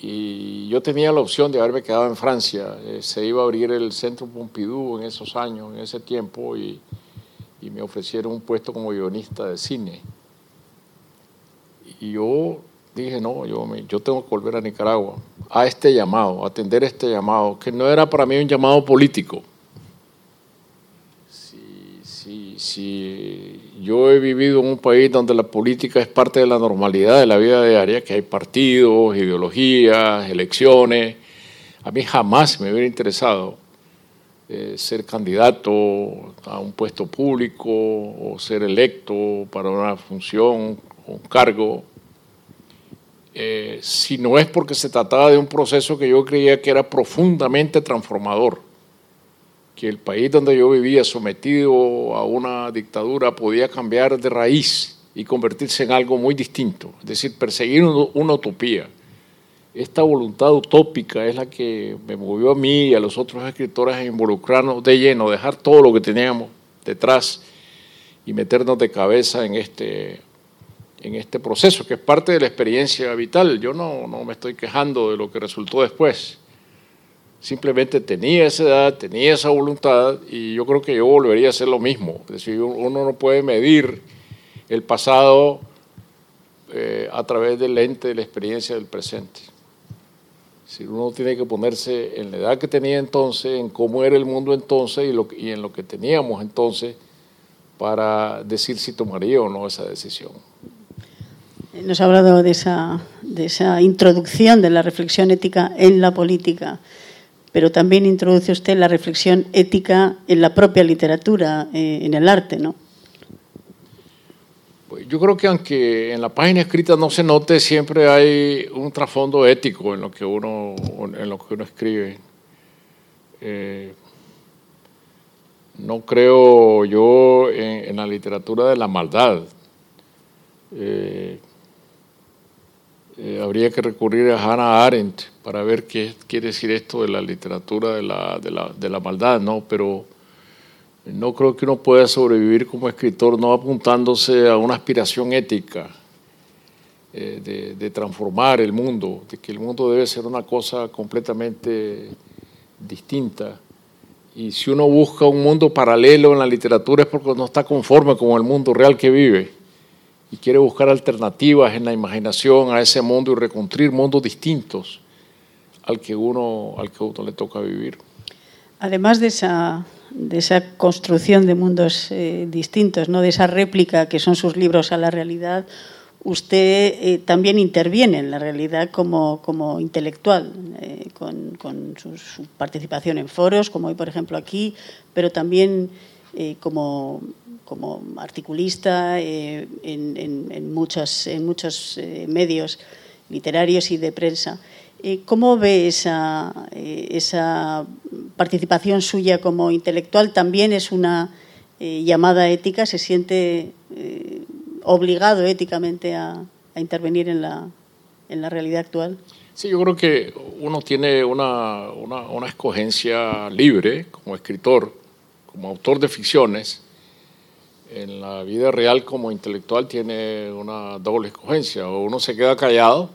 Y yo tenía la opción de haberme quedado en Francia. Eh, se iba a abrir el Centro Pompidou en esos años, en ese tiempo, y, me ofrecieron un puesto como guionista de cine. Y yo dije, no, yo, me, yo tengo que volver a Nicaragua, a este llamado, a atender este llamado, que no era para mí un llamado político. Si, si, yo he vivido en un país donde la política es parte de la normalidad de la vida diaria, que hay partidos, ideologías, elecciones, a mí jamás me hubiera interesado eh, ser candidato a un puesto público o ser electo para una función o un cargo. Eh, si no es porque se trataba de un proceso que yo creía que era profundamente transformador, que el país donde yo vivía sometido a una dictadura podía cambiar de raíz y convertirse en algo muy distinto, es decir, perseguir una utopía. Esta voluntad utópica es la que me movió a mí y a los otros escritores a involucrarnos de lleno, dejar todo lo que teníamos detrás y meternos de cabeza en este en este proceso, que es parte de la experiencia vital. Yo no, no me estoy quejando de lo que resultó después. Simplemente tenía esa edad, tenía esa voluntad y yo creo que yo volvería a hacer lo mismo. Es decir, uno no puede medir el pasado eh, a través del lente de la experiencia del presente. Si uno tiene que ponerse en la edad que tenía entonces, en cómo era el mundo entonces y, y en lo que teníamos entonces para decir si tomaría o no esa decisión. Nos ha hablado de esa, de esa introducción de la reflexión ética en la política, pero también introduce usted la reflexión ética en la propia literatura, eh, en el arte, ¿no? Pues yo creo que aunque en la página escrita no se note, siempre hay un trasfondo ético en lo que uno, en lo que uno escribe. Eh, no creo yo en, la literatura de la maldad. Eh, eh, habría que recurrir a Hannah Arendt para ver qué quiere decir esto de la literatura de la, de la, de la maldad, ¿no? Pero no creo que uno pueda sobrevivir como escritor no apuntándose a una aspiración ética eh, de, de, transformar el mundo, de que el mundo debe ser una cosa completamente distinta. Y si uno busca un mundo paralelo en la literatura es porque no está conforme con el mundo real que vive y quiere buscar alternativas en la imaginación a ese mundo y reconstruir mundos distintos al que uno, al que uno le toca vivir. Además de esa, de esa construcción de mundos eh, distintos, ¿no? de esa réplica que son sus libros a la realidad, usted eh, también interviene en la realidad como, como intelectual, eh, con, con su, su, participación en foros, como hoy, por ejemplo, aquí, pero también como como articulista eh, en, en, en, muchos, en muchos eh, medios literarios y de prensa. Eh, ¿Cómo ve esa, eh, esa, participación suya como intelectual? ¿También es una eh, llamada ética? ¿Se siente eh, obligado éticamente a, a intervenir en la, en la, realidad actual? Sí, yo creo que uno tiene una, una, una escogencia libre como escritor, como autor de ficciones, en la vida real como intelectual tiene una doble escogencia. O uno se queda callado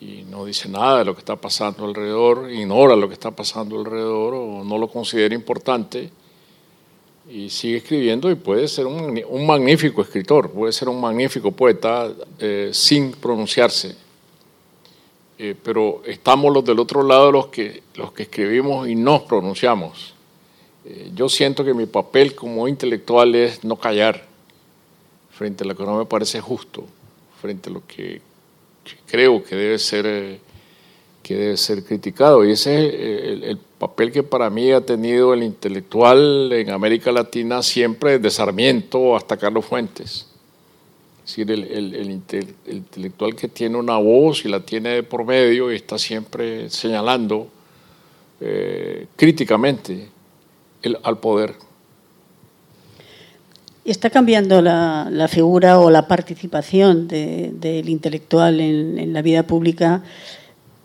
y no dice nada de lo que está pasando alrededor, ignora lo que está pasando alrededor o no lo considera importante y sigue escribiendo y puede ser un, magnífico escritor, puede ser un magnífico poeta eh, sin pronunciarse. Eh, pero estamos los del otro lado los que, los que escribimos y nos pronunciamos eh, yo siento que mi papel como intelectual es no callar frente a lo que no me parece justo, frente a lo que, creo que debe ser eh, que debe ser criticado y ese es el, el, papel que para mí ha tenido el intelectual en América Latina siempre desde Sarmiento hasta Carlos Fuentes. Es decir, el, el, el, intelectual que tiene una voz y la tiene por medio y está siempre señalando eh, críticamente el, al poder. ¿Está cambiando la, la figura o la participación del de, de intelectual en, en, la vida pública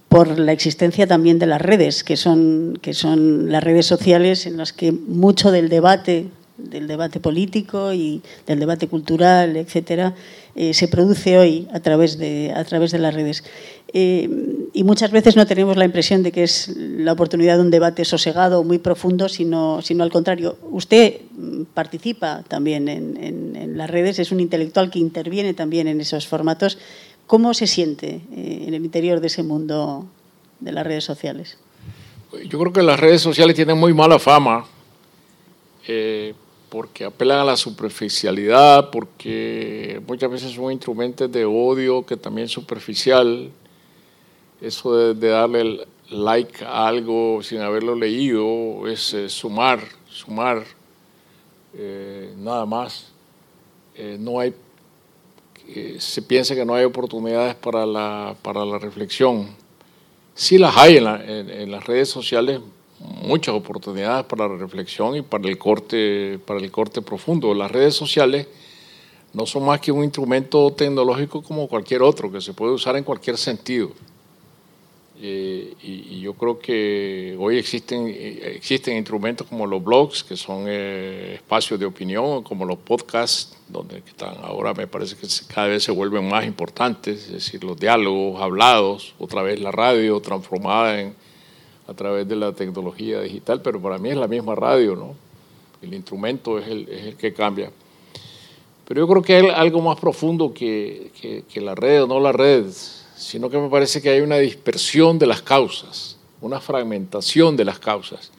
por la existencia también de las redes, que son, que son las redes sociales en las que mucho del debate del debate político y del debate cultural, etcétera, eh, se produce hoy a través de, a través de las redes. Eh, y muchas veces no tenemos la impresión de que es la oportunidad de un debate sosegado o muy profundo, sino, sino al contrario. Usted participa también en, en, las redes, es un intelectual que interviene también en esos formatos. ¿Cómo se siente eh, en el interior de ese mundo de las redes sociales? Yo creo que las redes sociales tienen muy mala fama porque apelan a la superficialidad, porque muchas veces son instrumentos de odio que también es superficial. Eso de, darle like a algo sin haberlo leído es eh, sumar, sumar, eh, nada más. Eh, no hay, se piensa que no hay oportunidades para la, para la reflexión. Sí las hay en, en las redes sociales, muchas oportunidades para la reflexión y para el corte, para el corte profundo. Las redes sociales no son más que un instrumento tecnológico como cualquier otro, que se puede usar en cualquier sentido. Eh, y, yo creo que hoy existen, existen instrumentos como los blogs, que son eh, espacios de opinión, como los podcasts, donde están ahora me parece que cada vez se vuelven más importantes, es decir, los diálogos hablados, otra vez la radio transformada en, a través de la tecnología digital, pero para mí es la misma radio, ¿no? El instrumento es el, que cambia. Pero yo creo que hay algo más profundo que, que, la red o no la red, sino que me parece que hay una dispersión de las causas, una fragmentación de las causas.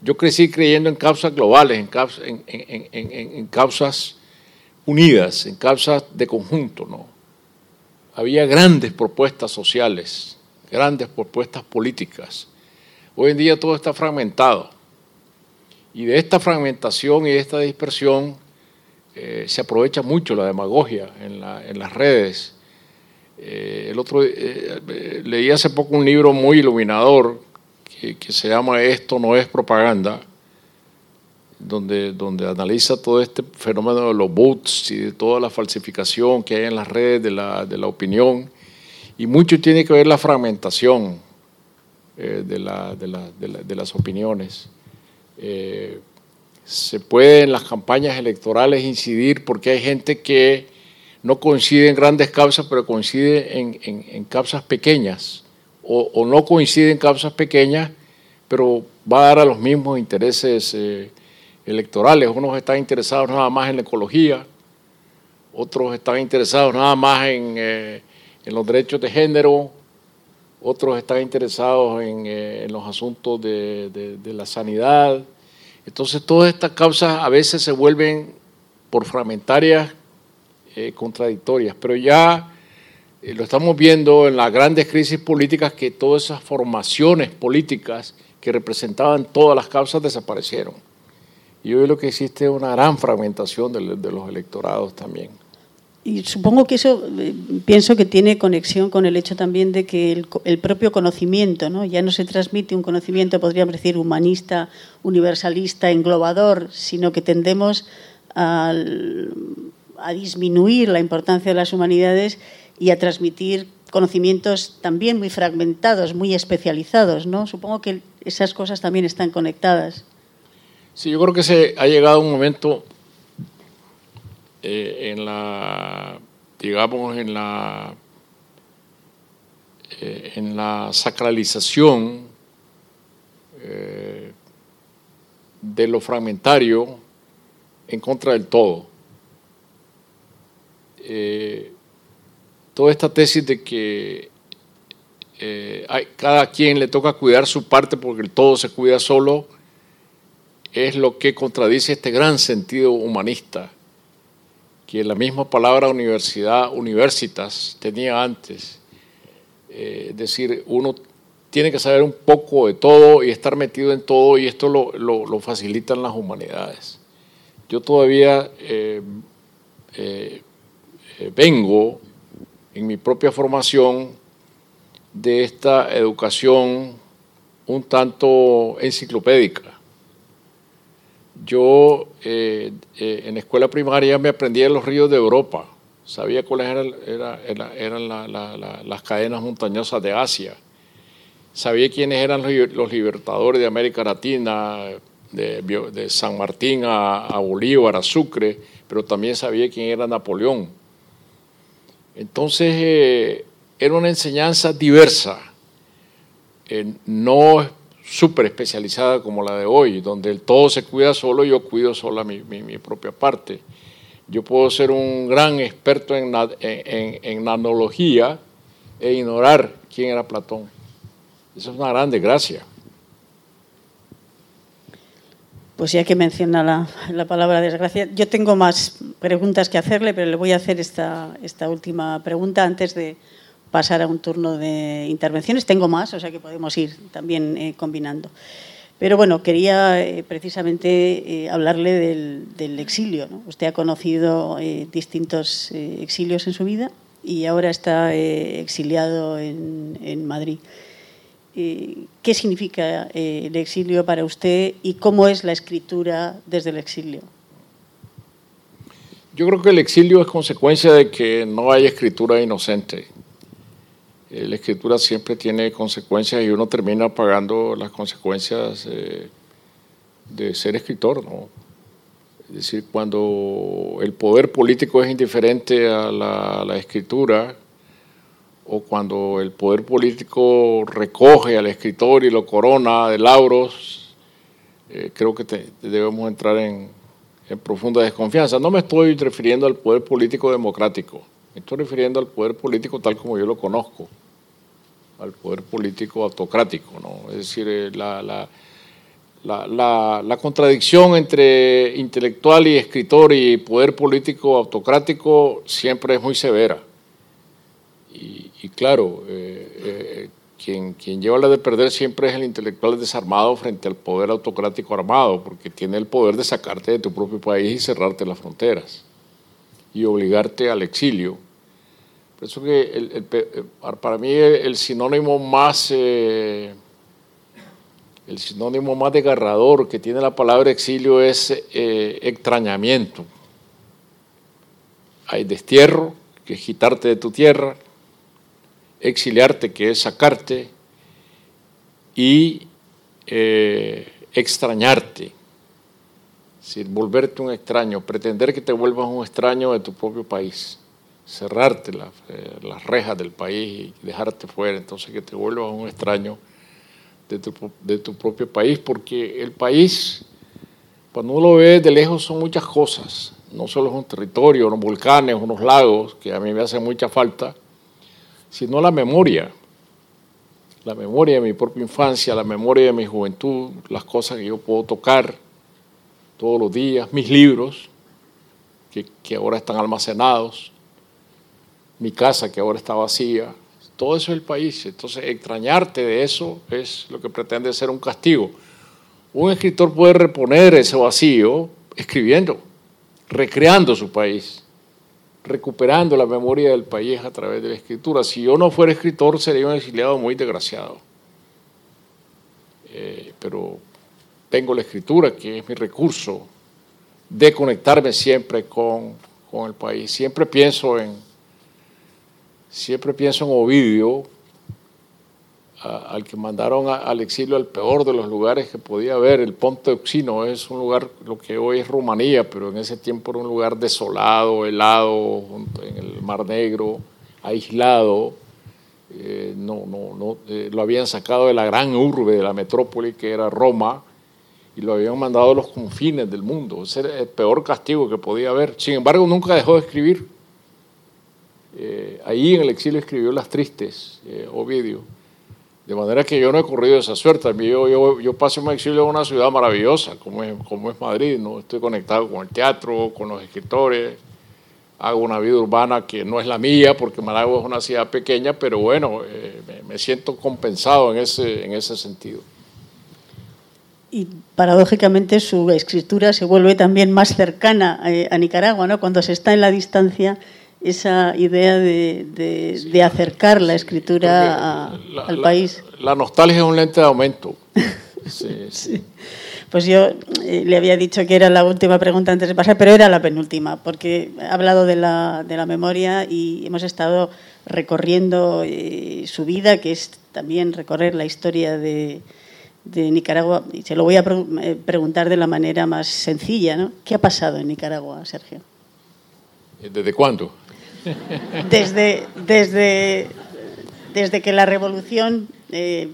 Yo crecí creyendo en causas globales, en, causas, en causas unidas, en causas de conjunto, ¿no? Había grandes propuestas sociales, grandes propuestas políticas, Hoy en día todo está fragmentado. Y de esta fragmentación y de esta dispersión eh, se aprovecha mucho la demagogia en, las redes. Eh, el otro, eh, leí hace poco un libro muy iluminador que, se llama Esto no es propaganda, donde, donde analiza todo este fenómeno de los bots y de toda la falsificación que hay en las redes de la, de la opinión. Y mucho tiene que ver la fragmentación eh, de, la, de, la, de, las opiniones. Eh, se puede en las campañas electorales incidir porque hay gente que no coincide en grandes causas, pero coincide en, en, causas pequeñas, o, no coincide en causas pequeñas, pero va a dar a los mismos intereses eh, electorales. Unos están interesados nada más en la ecología, otros están interesados nada más en, en los derechos de género, otros están interesados en, eh, los asuntos de, la sanidad. Entonces todas estas causas a veces se vuelven por fragmentarias eh, contradictorias, pero ya eh, lo estamos viendo en las grandes crisis políticas que todas esas formaciones políticas que representaban todas las causas desaparecieron. Y hoy lo que existe es una gran fragmentación de los electorados también. Y supongo que eso eh, pienso que tiene conexión con el hecho también de que el, propio conocimiento, ¿no? ya no se transmite un conocimiento, podríamos decir, humanista, universalista, englobador, sino que tendemos a, disminuir la importancia de las humanidades y a transmitir conocimientos también muy fragmentados, muy especializados. ¿no? Supongo que esas cosas también están conectadas. Sí, yo creo que se ha llegado un momento eh, en la, digamos, en la, eh, en la sacralización eh, de lo fragmentario en contra del todo. toda esta tesis de que hay, cada quien le toca cuidar su parte porque el todo se cuida solo, es lo que contradice este gran sentido humanista que la misma palabra universidad, universitas, tenía antes. Eh, es decir, uno tiene que saber un poco de todo y estar metido en todo y esto lo, facilitan las humanidades. Yo todavía eh, eh, vengo en mi propia formación de esta educación un tanto enciclopédica yo eh, eh, en escuela primaria me aprendía los ríos de Europa, sabía cuáles eran, las cadenas montañosas de Asia, sabía quiénes eran los, libertadores de América Latina, de, San Martín a, Bolívar, a Sucre, pero también sabía quién era Napoleón. Entonces, eh, era una enseñanza diversa, eh, no súper especializada como la de hoy, donde el todo se cuida solo yo cuido sola mi, mi, propia parte. Yo puedo ser un gran experto en, en, en nanología e ignorar quién era Platón. Eso es una gran desgracia. Pues ya que menciona la, la, palabra desgracia, yo tengo más preguntas que hacerle, pero le voy a hacer esta, esta última pregunta antes de pasar a un turno de intervenciones. Tengo más, o sea que podemos ir también eh, combinando. Pero bueno, quería eh, precisamente eh, hablarle del, exilio. Usted ha conocido distintos exilios en su vida y ahora está exiliado en, en Madrid. Qué significa el exilio para usted y cómo es la escritura desde el exilio. Yo creo que el exilio es consecuencia de que no hay escritura inocente. Eh, la escritura siempre tiene consecuencias y uno termina pagando las consecuencias de ser escritor, ¿no? Es decir, cuando el poder político es indiferente a la escritura, o cuando el poder político recoge al escritor y lo corona de lauros, eh, creo que debemos entrar en, profunda desconfianza. No me estoy refiriendo al poder político democrático, me estoy refiriendo al poder político tal como yo lo conozco, al poder político autocrático. ¿no? Es decir, eh, la, la, la, contradicción entre intelectual y escritor y poder político autocrático siempre es muy severa. Y, claro, eh, eh, quien, quien, lleva la de perder siempre es el intelectual desarmado frente al poder autocrático armado, porque tiene el poder de sacarte de tu propio país y cerrarte las fronteras y obligarte al exilio. Por eso que eh, para mí el, sinónimo más el sinónimo más desgarrador que tiene la palabra exilio es extrañamiento. Hay destierro, que es quitarte de tu tierra, exiliarte, que es sacarte, y eh, extrañarte, es decir, volverte un extraño, pretender que te vuelvas un extraño de tu propio país, cerrarte eh, las rejas del país y dejarte fuera, entonces que te vuelvas un extraño de tu, propio país, porque el país, cuando uno lo ve de lejos, son muchas cosas, no solo es un territorio, unos volcanes, unos lagos, que a mí me hacen mucha falta, sino la memoria, la memoria de mi propia infancia, la memoria de mi juventud, las cosas que yo puedo tocar todos los días, mis libros, que, ahora están almacenados, mi casa que ahora está vacía, todo eso es el país. Entonces, extrañarte de eso es lo que pretende ser un castigo. Un escritor puede reponer ese vacío escribiendo, recreando su país recuperando la memoria del país a través de la escritura. Si yo no fuera escritor, sería un exiliado muy desgraciado. Eh, pero tengo la escritura, que es mi recurso de conectarme siempre con, con el país. Siempre pienso en, siempre pienso en Ovidio, al que mandaron al exilio al peor de los lugares que podía haber. El Ponte Oxino es un lugar, lo que hoy es Rumanía, pero en ese tiempo era un lugar desolado, helado, en el Mar Negro, aislado. Eh, no, no, no, eh, lo habían sacado de la gran urbe, de la metrópoli que era Roma, y lo habían mandado a los confines del mundo. Ese era el peor castigo que podía haber. Sin embargo, nunca dejó de escribir. Eh, ahí en el exilio escribió Las Tristes, Ovidio de manera que yo no he corrido esa suerte. Yo, yo, yo paso mi exilio en una ciudad maravillosa, como es, como es Madrid. ¿no? Estoy conectado con el teatro, con los escritores. Hago una vida urbana que no es la mía, porque Managua es una ciudad pequeña, pero bueno, eh, me, siento compensado en ese, en ese sentido. Y paradójicamente su escritura se vuelve también más cercana a, a Nicaragua, ¿no? Cuando se está en la distancia esa idea de, acercar la escritura al país. La, nostalgia es un lente de aumento. sí, Pues yo eh, le había dicho que era la última pregunta antes de pasar, pero era la penúltima, porque he hablado de la, de la memoria y hemos estado recorriendo eh, su vida, que es también recorrer la historia de, de Nicaragua, y se lo voy a eh, preguntar de la manera más sencilla, ¿no? ¿Qué ha pasado en Nicaragua, Sergio? ¿Desde cuándo? Desde, desde, desde que la revolución eh,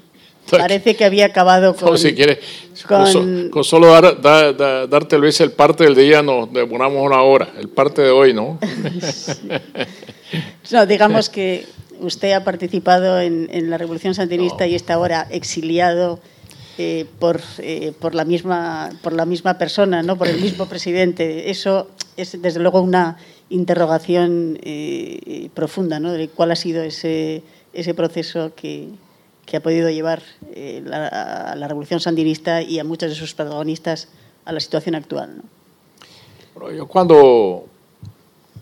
parece que había acabado con... si quieres, con, solo dar, darte el parte del día nos demoramos una hora, el parte de hoy, ¿no? no, digamos que usted ha participado en, la revolución sandinista y está ahora exiliado eh, por, eh, por, la misma, por la misma persona, ¿no? por el mismo presidente. Eso es desde luego una interrogación eh, profunda, ¿no? de cuál ha sido ese, ese proceso que, que ha podido llevar la, a la revolución sandinista y a muchos de sus protagonistas a la situación actual. ¿no? yo cuando,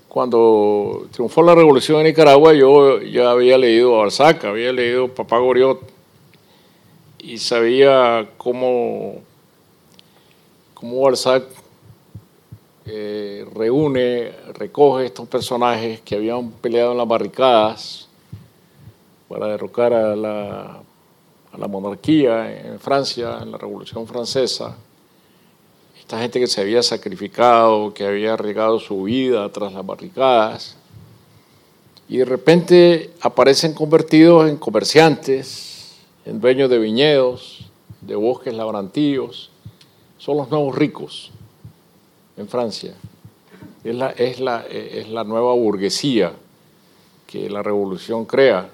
cuando triunfó la revolución en Nicaragua, yo ya había leído a Balzac, había leído a Papá Goriot, y sabía cómo, cómo Balzac eh, reúne, recoge estos personajes que habían peleado en las barricadas para derrocar a la, monarquía en Francia, en la Revolución Francesa. Esta gente que se había sacrificado, que había arriesgado su vida tras las barricadas, y de repente aparecen convertidos en comerciantes, en dueños de viñedos, de bosques labrantíos, son los nuevos ricos en Francia. Es la, es la, es la nueva burguesía que la revolución crea.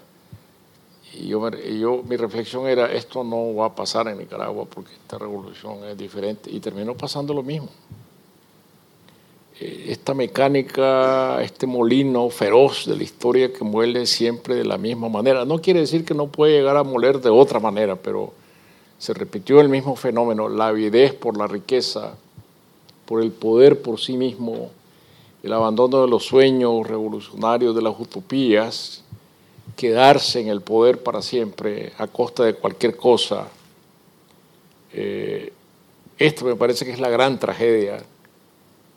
Y yo, yo, mi reflexión era, esto no va a pasar en Nicaragua porque esta revolución es diferente. Y terminó pasando lo mismo. Eh, esta mecánica, este molino feroz de la historia que muele siempre de la misma manera. No quiere decir que no puede llegar a moler de otra manera, pero se repitió el mismo fenómeno, la avidez por la riqueza, por el poder por sí mismo, el abandono de los sueños revolucionarios, de las utopías, quedarse en el poder para siempre a costa de cualquier cosa. Eh, esto me parece que es la gran tragedia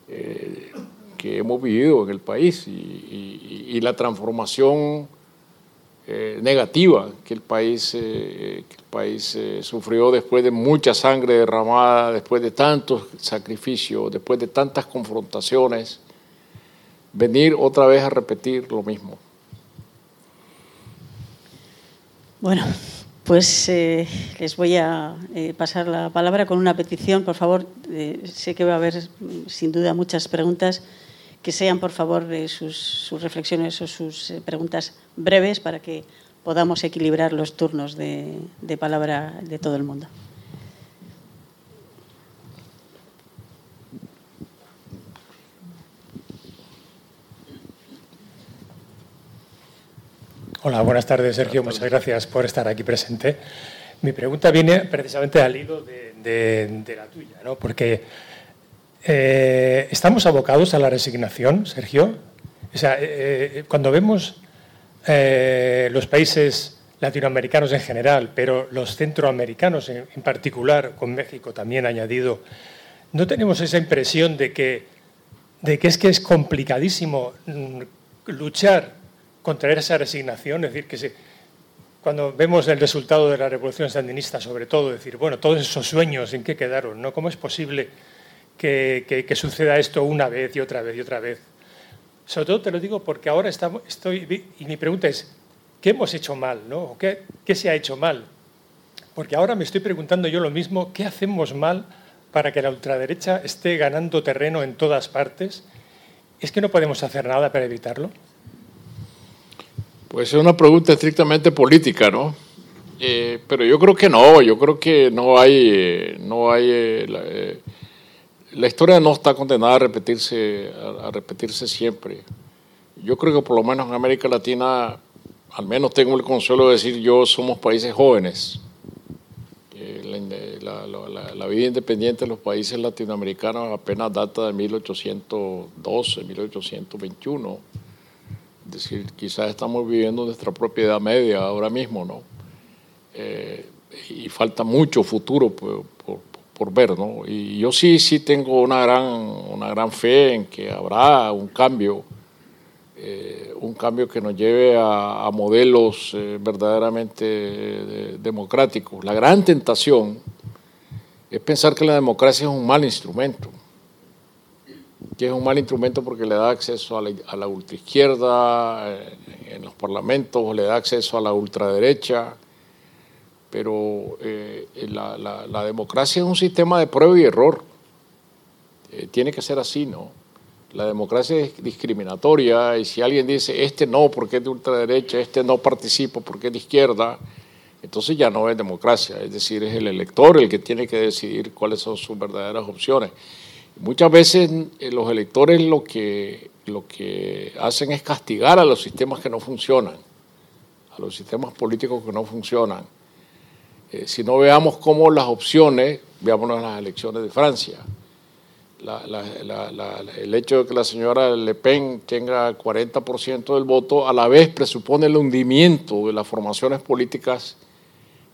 eh, que hemos vivido en el país y, la transformación eh, negativa que el país, eh, el país sufrió después de mucha sangre derramada, después de tantos sacrificios, después de tantas confrontaciones, venir otra vez a repetir lo mismo. Bueno, pues eh, les voy a eh, pasar la palabra con una petición. Por favor, eh, sé que va a haber sin duda muchas preguntas. Que sean, por favor, sus, reflexiones o sus preguntas breves para que podamos equilibrar los turnos de palabra de todo el mundo. Hola, buenas tardes, Sergio. Muchas gracias por estar aquí presente. Mi pregunta viene precisamente al hilo de, la tuya, ¿no? porque eh, estamos abocados a la resignación, Sergio. O sea, eh, cuando vemos eh, los países latinoamericanos en general, pero los centroamericanos en, en, particular, con México también añadido, ¿no tenemos esa impresión de que, de que es que es complicadísimo mm, luchar contraer esa resignación, es decir, que cuando vemos el resultado de la revolución sandinista, sobre todo, decir, bueno, todos esos sueños, ¿en qué quedaron? ¿no? ¿Cómo es posible que, suceda esto una vez y otra vez y otra vez? Sobre todo te lo digo porque ahora estoy, y mi pregunta es, ¿qué hemos hecho mal? ¿no? ¿Qué, ¿Qué se ha hecho mal? Porque ahora me estoy preguntando yo lo mismo, ¿qué hacemos mal para que la ultraderecha esté ganando terreno en todas partes? ¿Es que no podemos hacer nada para evitarlo? Pues es una pregunta estrictamente política, ¿no? Eh, pero yo creo que no, yo creo que no hay, no hay, eh, la, historia no está condenada a repetirse, a, repetirse siempre. Yo creo que por lo menos en América Latina, al menos tengo el consuelo de decir yo, somos países jóvenes. la, vida independiente de los países latinoamericanos apenas data de 1812, 1821 es decir, quizás estamos viviendo nuestra propiedad media ahora mismo, ¿no? Eh, y falta mucho futuro por, por, ver, ¿no? Y yo sí, sí tengo una gran, una gran fe en que habrá un cambio, eh, un cambio que nos lleve a, modelos eh, verdaderamente eh, democráticos. La gran tentación es pensar que la democracia es un mal instrumento, que es un mal instrumento porque le da acceso a la, a la ultraizquierda en los parlamentos, le da acceso a la ultraderecha, pero la, la, democracia es un sistema de prueba y error. tiene que ser así, ¿no? La democracia es discriminatoria y si alguien dice este no porque es de ultraderecha, este no participa porque es de izquierda, entonces ya no es democracia, es decir, es el elector el que tiene que decidir cuáles son sus verdaderas opciones. Muchas veces eh, los electores lo que, lo que hacen es castigar a los sistemas que no funcionan, a los sistemas políticos que no funcionan. Eh, si no veamos cómo las opciones, veámonos las elecciones de Francia, el hecho de que la señora Le Pen tenga 40% del voto a la vez presupone el hundimiento de las formaciones políticas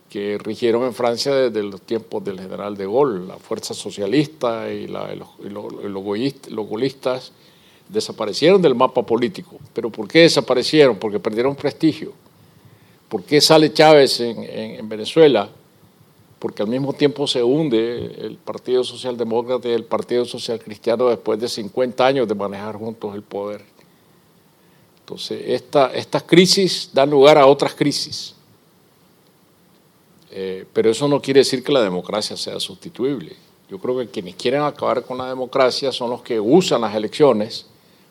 que rigieron en Francia desde los tiempos del general de Gaulle. La fuerza socialista y, los, los gaullistas desaparecieron del mapa político. ¿Pero por qué desaparecieron? Porque perdieron prestigio. ¿Por qué sale Chávez en Venezuela? porque al mismo tiempo se hunde el Partido Socialdemócrata y el Partido Social Cristiano después de 50 años de manejar juntos el poder. Entonces, esta, estas crisis dan lugar a otras crisis. Eh, pero eso no quiere decir que la democracia sea sustituible. Yo creo que quienes quieren acabar con la democracia son los que usan las elecciones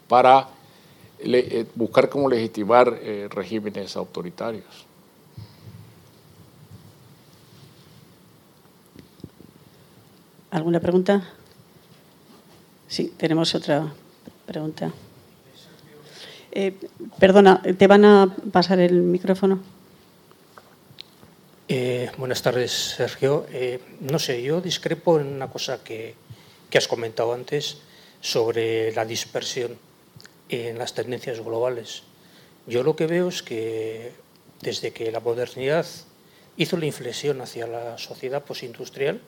para eh, buscar cómo legitimar eh, regímenes autoritarios. ¿Alguna pregunta? Sí, tenemos otra pregunta. Eh, perdona, ¿te van a pasar el micrófono? Eh, buenas tardes, Sergio. Eh, no sé, yo discrepo en una cosa que, que has comentado antes sobre la dispersión en las tendencias globales. Yo lo que veo es que desde que la modernidad hizo la inflexión hacia la sociedad postindustrial,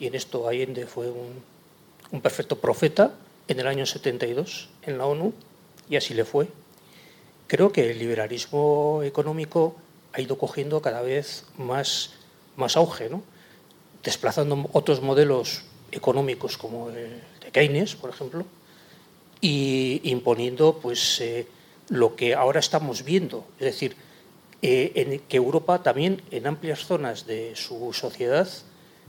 y en esto Allende fue un, perfecto profeta en el año 72 en la ONU, y así le fue. Creo que el liberalismo económico ha ido cogiendo cada vez más, más auge, ¿no? desplazando otros modelos económicos como el de Keynes, por ejemplo, y imponiendo pues, eh, lo que ahora estamos viendo, es decir, eh, que Europa también en amplias zonas de su sociedad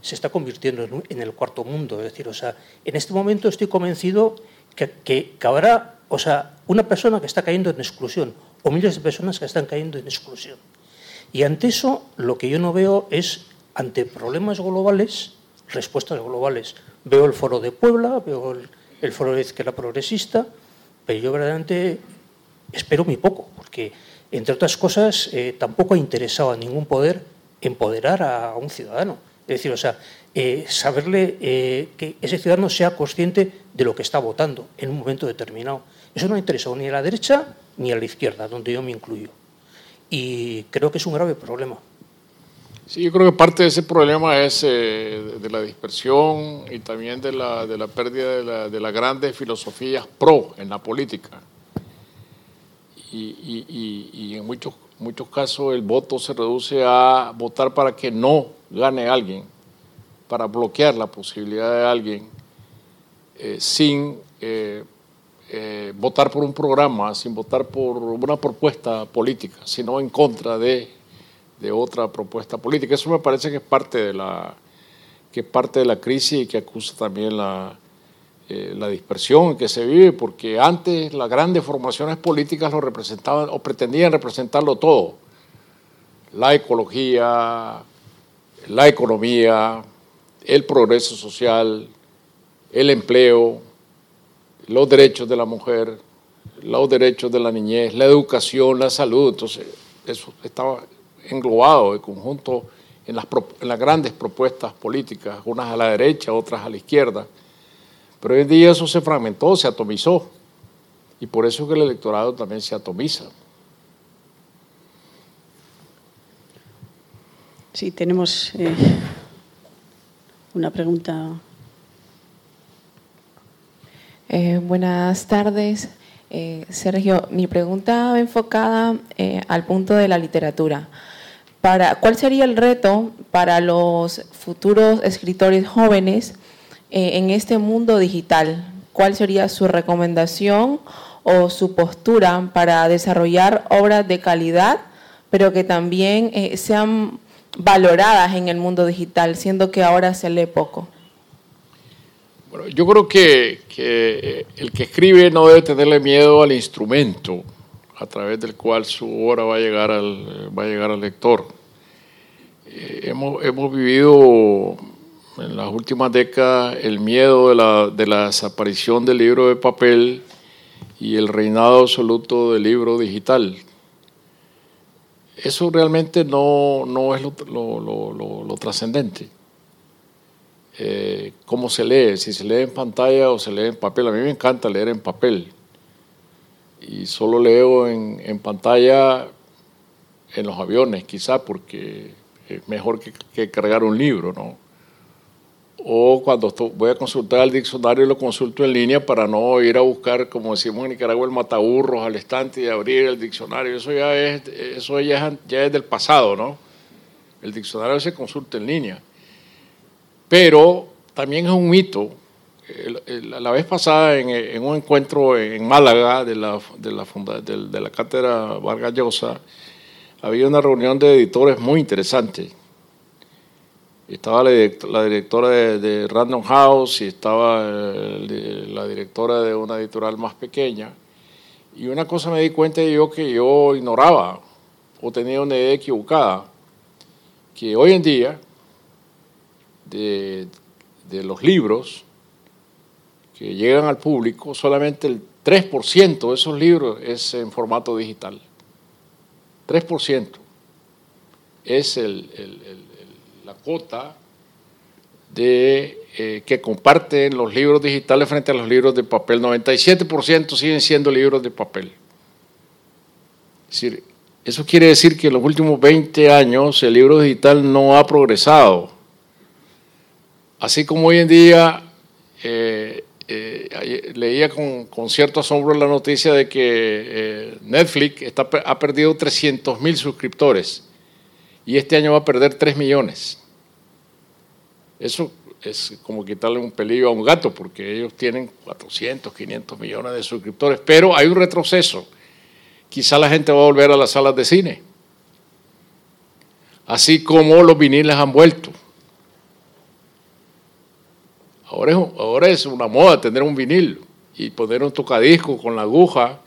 se está convirtiendo en, el cuarto mundo. Es decir, o sea, en este momento estoy convencido que, que, habrá o sea, una persona que está cayendo en exclusión o miles de personas que están cayendo en exclusión. Y ante eso, lo que yo no veo es, ante problemas globales, respuestas globales. Veo el foro de Puebla, veo el, foro de izquierda progresista, pero yo verdaderamente espero muy poco, porque, entre otras cosas, eh, tampoco ha interesado a ningún poder empoderar a un ciudadano es decir, o sea, eh, saberle eh, que ese ciudadano sea consciente de lo que está votando en un momento determinado. Eso no ha interesado ni a la derecha ni a la izquierda, donde yo me incluyo. Y creo que es un grave problema. Sí, yo creo que parte de ese problema es eh, de la dispersión y también de la, de la pérdida de, las grandes filosofías pro en la política. Y, y en muchos, muchos casos el voto se reduce a votar para que no gane alguien, para bloquear la posibilidad de alguien eh, sin eh, eh, votar por un programa, sin votar por una propuesta política, sino en contra de, otra propuesta política. Eso me parece que es parte de la, que es parte de la crisis y que acusa también la, la dispersión que se vive, porque antes las grandes formaciones políticas lo representaban o pretendían representarlo todo. La ecología, la economía, el progreso social, el empleo, los derechos de la mujer, los derechos de la niñez, la educación, la salud. Entonces, eso estaba englobado de conjunto en las, en las grandes propuestas políticas, unas a la derecha, otras a la izquierda. Pero hoy en día eso se fragmentó, se atomizó. Y por eso es que el electorado también se atomiza. Sí, tenemos eh, una pregunta. Eh, buenas tardes. Eh, Sergio, mi pregunta va enfocada al punto de la literatura. Para, ¿Cuál sería el reto para los futuros escritores jóvenes en este mundo digital? ¿Cuál sería su recomendación o su postura para desarrollar obras de calidad, pero que también sean valoradas en el mundo digital, siendo que ahora se lee poco? Bueno, yo creo que, que, el que escribe no debe tenerle miedo al instrumento a través del cual su obra va a llegar al, va a llegar al lector. Eh, hemos, hemos, vivido en las últimas décadas el miedo de la, de la, desaparición del libro de papel y el reinado absoluto del libro digital. Eso realmente no, no es lo, lo, lo trascendente eh, cómo se lee, si se lee en pantalla o se lee en papel. A mí me encanta leer en papel y solo leo en, en pantalla en los aviones, quizá porque es mejor que, cargar un libro, ¿no? O cuando voy a consultar el diccionario lo consulto en línea para no ir a buscar, como decimos en Nicaragua, el mataburros al estante y abrir el diccionario. Eso ya es, eso ya ya es del pasado, ¿no? El diccionario se consulta en línea. Pero también es un mito. La vez pasada, en, un encuentro en Málaga de la, de la, de la cátedra Vargas Llosa, había una reunión de editores muy interesante. Estaba la, directora de, Random House y estaba eh, la directora de una editorial más pequeña. Y una cosa me di cuenta yo que yo ignoraba o tenía una idea equivocada, que hoy en día de, los libros que llegan al público, solamente el 3% de esos libros es en formato digital. 3% es la cuota de, eh, que comparten los libros digitales frente a los libros de papel. 97% siguen siendo libros de papel. Es decir, eso quiere decir que en los últimos 20 años el libro digital no ha progresado Así como hoy en día eh, eh, leía con, cierto asombro la noticia de que Netflix ha perdido 300 mil suscriptores y este año va a perder 3 millones. Eso es como quitarle un pelillo a un gato porque ellos tienen 400, 500 millones de suscriptores, pero hay un retroceso. Quizá la gente va a volver a las salas de cine, así como los viniles han vuelto. Ahora es, una moda tener un vinil y poner un tocadisco con la aguja.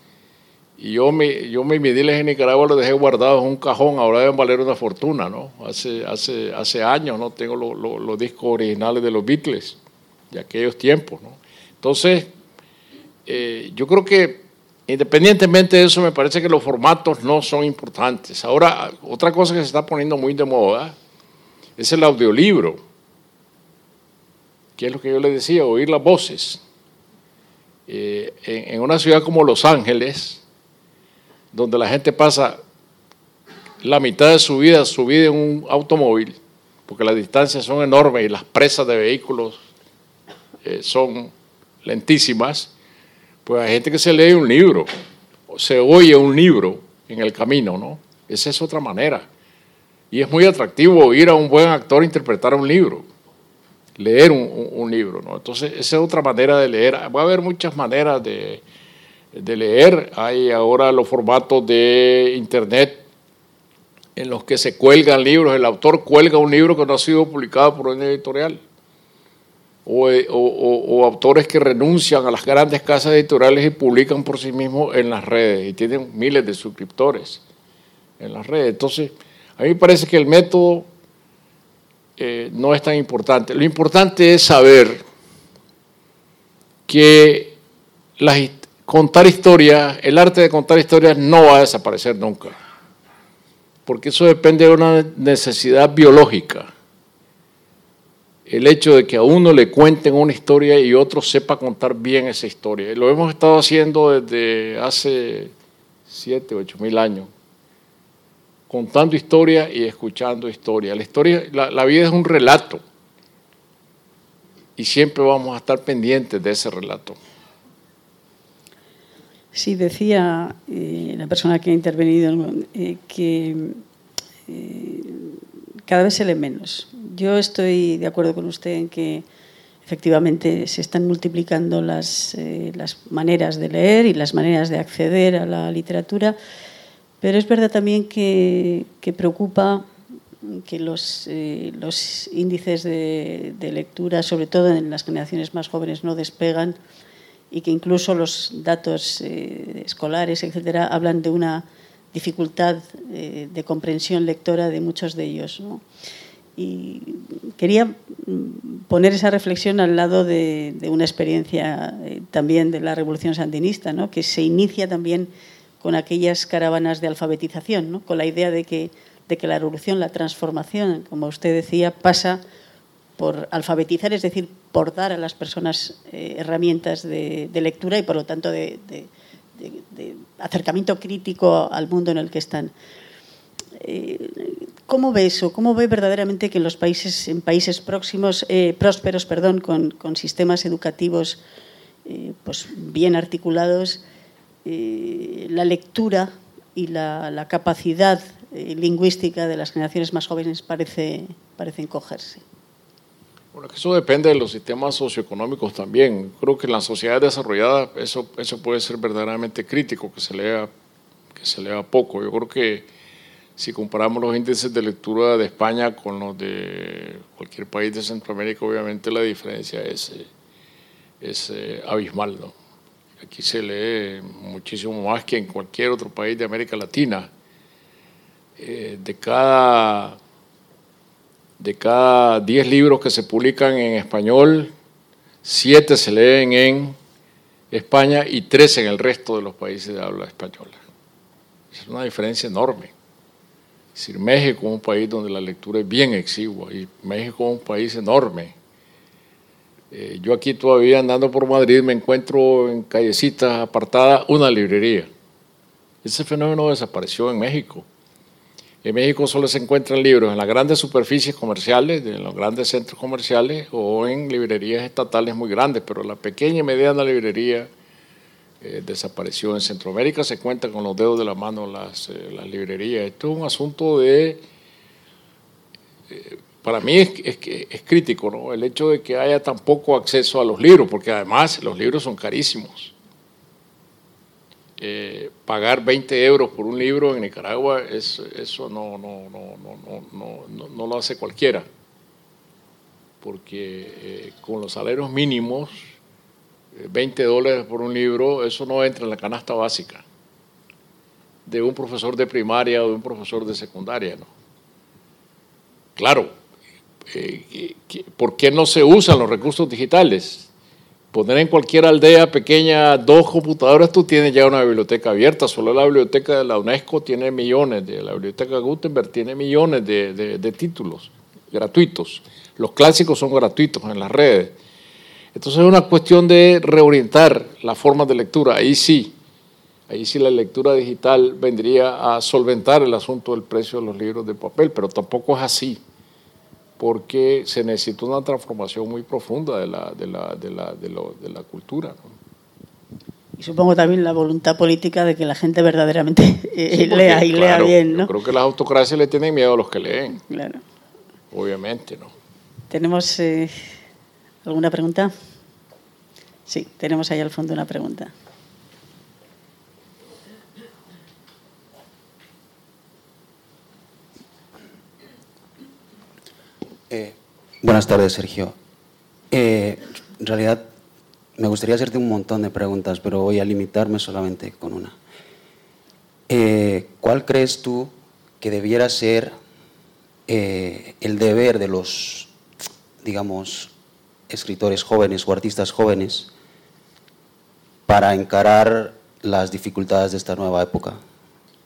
Y yo, me, yo mis viniles en Nicaragua los dejé guardados en un cajón, ahora deben valer una fortuna, ¿no? Hace, hace, hace años, ¿no? Tengo los discos originales de los Beatles, de aquellos tiempos, ¿no? Entonces, eh, yo creo que independientemente de eso, me parece que los formatos no son importantes. Ahora, otra cosa que se está poniendo muy de moda es el audiolibro que es lo que yo le decía, oír las voces. Eh, en, una ciudad como Los Ángeles, donde la gente pasa la mitad de su vida subida en un automóvil, porque las distancias son enormes y las presas de vehículos eh, son lentísimas, pues hay gente que se lee un libro, o se oye un libro en el camino, ¿no? Esa es otra manera. Y es muy atractivo oír a un buen actor interpretar un libro leer un, libro. ¿no? Entonces, esa es otra manera de leer. Va a haber muchas maneras de, leer. Hay ahora los formatos de Internet en los que se cuelgan libros. El autor cuelga un libro que no ha sido publicado por una editorial. O, o, autores que renuncian a las grandes casas editoriales y publican por sí mismos en las redes y tienen miles de suscriptores en las redes. Entonces, a mí me parece que el método eh, no es tan importante. Lo importante es saber que contar historias, el arte de contar historias no va a desaparecer nunca, porque eso depende de una necesidad biológica. El hecho de que a uno le cuenten una historia y otro sepa contar bien esa historia. lo hemos estado haciendo desde hace siete, ocho mil años contando historia y escuchando historia. La, historia la, vida es un relato y siempre vamos a estar pendientes de ese relato. Sí, decía eh, la persona que ha intervenido eh, que eh, cada vez se lee menos. Yo estoy de acuerdo con usted en que efectivamente se están multiplicando las, las maneras de leer y las maneras de acceder a la literatura, pero es verdad también que, que preocupa que los, los índices de, lectura, sobre todo en las generaciones más jóvenes, no despegan y que incluso los datos eh, escolares, etcétera, hablan de una dificultad eh, de comprensión lectora de muchos de ellos. Y quería mm, poner esa reflexión al lado de, una experiencia eh, también de la Revolución Sandinista, ¿no? que se inicia también con aquellas caravanas de alfabetización, ¿no? con la idea de que, de que la revolución, la transformación, como usted decía, pasa por alfabetizar, es decir, por dar a las personas eh, herramientas de, lectura y, por lo tanto, de, acercamiento crítico al mundo en el que están. Eh, ¿Cómo ve eso? ¿Cómo ve verdaderamente que en los países, en países próximos, eh, prósperos, perdón, con, sistemas educativos pues bien articulados, la lectura y la, capacidad lingüística de las generaciones más jóvenes parece, parece encogerse? Bueno, eso depende de los sistemas socioeconómicos también. Creo que en las sociedades desarrolladas eso, eso puede ser verdaderamente crítico, que se, lea, que se lea poco. Yo creo que si comparamos los índices de lectura de España con los de cualquier país de Centroamérica, obviamente la diferencia es, es eh, abismal. Aquí se lee muchísimo más que en cualquier otro país de América Latina. Eh, de cada de cada 10 libros que se publican en español, 7 se leen en España y 13 en el resto de los países de habla española. Es una diferencia enorme. Es decir, México es un país donde la lectura es bien exigua y México es un país enorme. Eh, yo aquí todavía andando por Madrid me encuentro en callecitas apartadas una librería. Ese fenómeno desapareció en México. En México solo se encuentran libros en las grandes superficies comerciales, en los grandes centros comerciales o en librerías estatales muy grandes, pero la pequeña y mediana librería eh, desapareció. En Centroamérica se cuenta con los dedos de la mano las, eh, librerías. Esto es un asunto de... Eh, para mí es, es, es, crítico ¿no? el hecho de que haya tan poco acceso a los libros, porque además los libros son carísimos. Eh, pagar 20 euros por un libro en Nicaragua, es, eso no, no, no, no, no, lo hace cualquiera, porque eh, con los salarios mínimos, 20 eh, dólares por un libro, eso no entra en la canasta básica de un profesor de primaria o de un profesor de secundaria. ¿no? Claro, ¿por qué no se usan los recursos digitales? Poner en cualquier aldea pequeña dos computadoras, tú tienes ya una biblioteca abierta. Solo la biblioteca de la UNESCO tiene millones, de la biblioteca Gutenberg tiene millones de, títulos gratuitos. Los clásicos son gratuitos en las redes. Entonces es una cuestión de reorientar la forma de lectura. Ahí sí, ahí sí la lectura digital vendría a solventar el asunto del precio de los libros de papel, pero tampoco es así porque se necesita una transformación muy profunda de la, de la, de la, de lo, de la cultura. Y supongo también la voluntad política de que la gente verdaderamente eh, lea y lea bien. ¿no? Yo creo que las autocracias le tienen miedo a los que leen. Claro. Obviamente, ¿no? ¿Tenemos eh, alguna pregunta? Sí, tenemos ahí al fondo una pregunta. Eh, buenas tardes, Sergio. Eh, en realidad, me gustaría hacerte un montón de preguntas, pero voy a limitarme solamente con una. Eh, ¿Cuál crees tú que debiera ser el deber de los, digamos, escritores jóvenes o artistas jóvenes para encarar las dificultades de esta nueva época?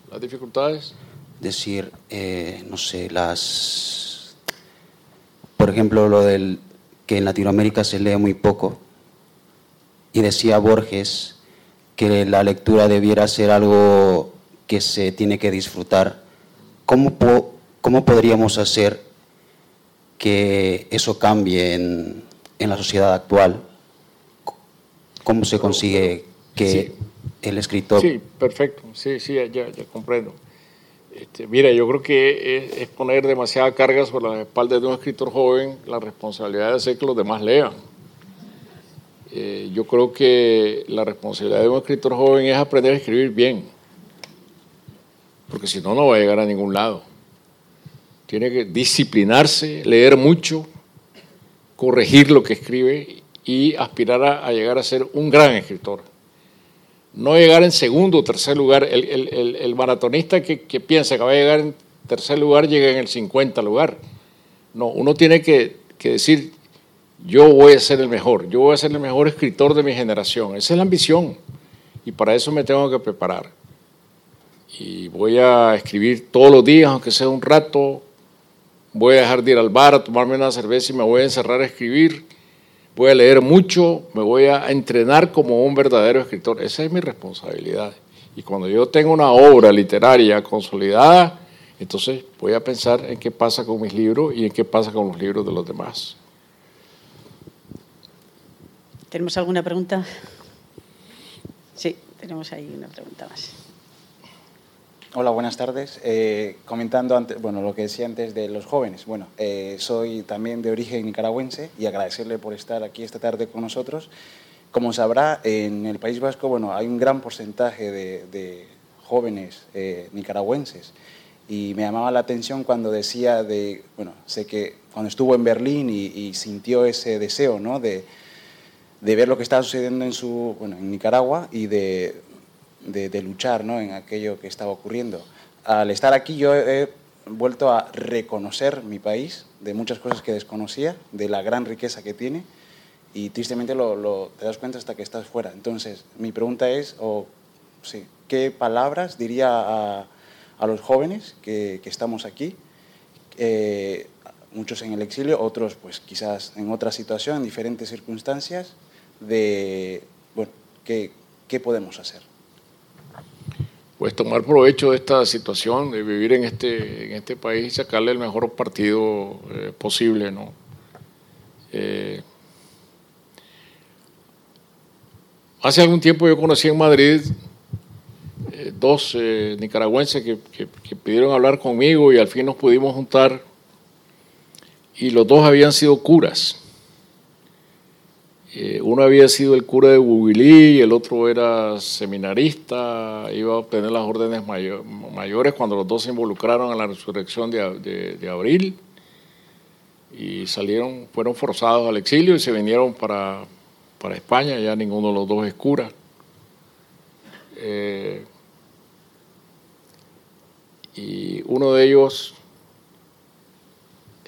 ¿Las dificultades? Decir, no sé, las por ejemplo, lo del que en Latinoamérica se lee muy poco. Y decía Borges que la lectura debiera ser algo que se tiene que disfrutar. ¿Cómo, cómo podríamos hacer que eso cambie en, en, la sociedad actual? ¿Cómo se consigue que el escritor. Sí, perfecto, sí, sí, ya, ya comprendo. Este, mira, yo creo que es, poner demasiada carga sobre las espaldas de un escritor joven la responsabilidad de hacer que los demás lean. Eh, yo creo que la responsabilidad de un escritor joven es aprender a escribir bien, porque si no, no va a llegar a ningún lado. Tiene que disciplinarse, leer mucho, corregir lo que escribe y aspirar a llegar a ser un gran escritor no llegar en segundo o tercer lugar. El, maratonista que, piensa que va a llegar en tercer lugar llega en el 50 lugar. No, uno tiene que, decir, yo voy a ser el mejor, yo voy a ser el mejor escritor de mi generación. Esa es la ambición y para eso me tengo que preparar. Y voy a escribir todos los días, aunque sea un rato. Voy a dejar de ir al bar a tomarme una cerveza y me voy a encerrar a escribir voy a leer mucho, me voy a entrenar como un verdadero escritor. Esa es mi responsabilidad. Y cuando yo tengo una obra literaria consolidada, entonces voy a pensar en qué pasa con mis libros y en qué pasa con los libros de los demás. ¿Tenemos alguna pregunta? Sí, tenemos ahí una pregunta más. Hola, buenas tardes. Eh, comentando antes, bueno, lo que decía antes de los jóvenes. Bueno, eh, soy también de origen nicaragüense y agradecerle por estar aquí esta tarde con nosotros. Como sabrá, en el País Vasco, bueno, hay un gran porcentaje de, jóvenes eh, nicaragüenses y me llamaba la atención cuando decía de, bueno, sé que cuando estuvo en Berlín y, sintió ese deseo, ¿no? De, de ver lo que estaba sucediendo en, su, bueno, en Nicaragua y de de, luchar ¿no? en aquello que estaba ocurriendo. Al estar aquí yo he vuelto a reconocer mi país de muchas cosas que desconocía, de la gran riqueza que tiene y tristemente lo, te das cuenta hasta que estás fuera. Entonces, mi pregunta es, o, sí, ¿qué palabras diría a, a los jóvenes que, que estamos aquí? Eh, muchos en el exilio, otros pues quizás en otra situación, en diferentes circunstancias, de, bueno, ¿qué, qué podemos hacer? Pues tomar provecho de esta situación, de vivir en este, en este país y sacarle el mejor partido eh, posible, ¿no? Eh, hace algún tiempo yo conocí en Madrid eh, dos nicaragüenses que, que, pidieron hablar conmigo y al fin nos pudimos juntar y los dos habían sido curas. Eh, uno había sido el cura de Bubilí el otro era seminarista, iba a obtener las órdenes mayores cuando los dos se involucraron en la resurrección de, abril y salieron, fueron forzados al exilio y se vinieron para, España, ya ninguno de los dos es cura. Eh, y uno de ellos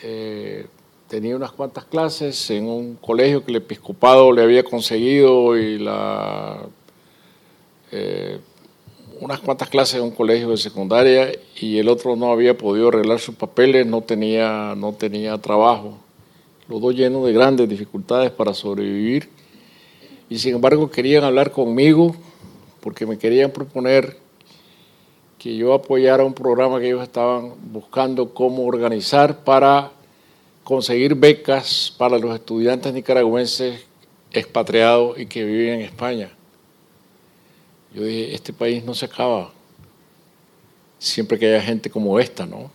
eh, tenía unas cuantas clases en un colegio que el episcopado le había conseguido y la, eh, unas cuantas clases en un colegio de secundaria y el otro no había podido arreglar sus papeles, no tenía, no tenía trabajo. Los dos llenos de grandes dificultades para sobrevivir y sin embargo querían hablar conmigo porque me querían proponer que yo apoyara un programa que ellos estaban buscando cómo organizar para conseguir becas para los estudiantes nicaragüenses expatriados y que viven en España. Yo dije, este país no se acaba siempre que haya gente como esta, ¿no?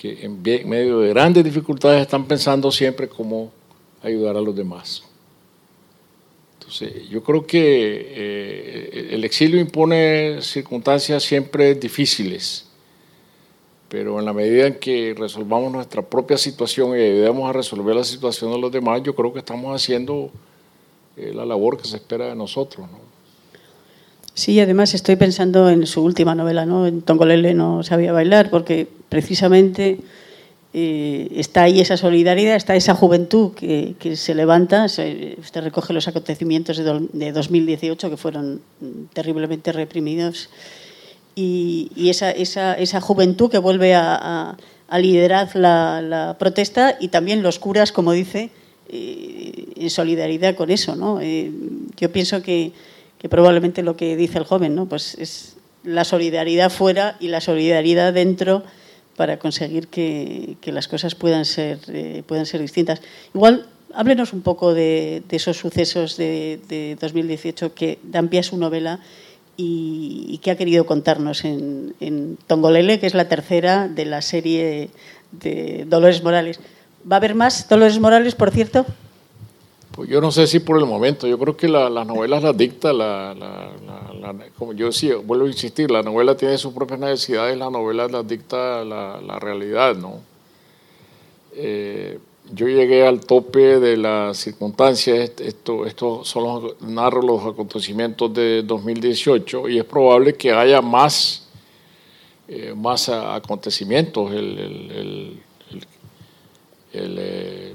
Que en medio de grandes dificultades están pensando siempre cómo ayudar a los demás. Entonces, yo creo que eh, el exilio impone circunstancias siempre difíciles pero en la medida en que resolvamos nuestra propia situación y ayudemos a resolver la situación de los demás, yo creo que estamos haciendo eh, la labor que se espera de nosotros. ¿no? Sí, además estoy pensando en su última novela, ¿no? en Tongolele no sabía bailar, porque precisamente eh, está ahí esa solidaridad, está esa juventud que, se levanta. usted recoge los acontecimientos de, de 2018 que fueron terriblemente reprimidos y, esa, esa, esa, juventud que vuelve a, a, liderar la, protesta y también los curas, como dice, eh, en solidaridad con eso. ¿no? Eh, yo pienso que, probablemente lo que dice el joven ¿no? pues es la solidaridad fuera y la solidaridad dentro para conseguir que, que las cosas puedan ser, eh, puedan ser distintas. Igual, háblenos un poco de, de esos sucesos de, de 2018 que dan pie a su novela y, qué ha querido contarnos en, en, Tongolele, que es la tercera de la serie de Dolores Morales. ¿Va a haber más Dolores Morales, por cierto? Pues yo no sé si por el momento, yo creo que las novelas las dicta, la, como yo decía, vuelvo a insistir, la novela tiene sus propias necesidades, la novela las dicta la, realidad, ¿no? Eh, yo llegué al tope de las circunstancias, esto, esto son los, narro los acontecimientos de 2018 y es probable que haya más, eh, más acontecimientos. eh,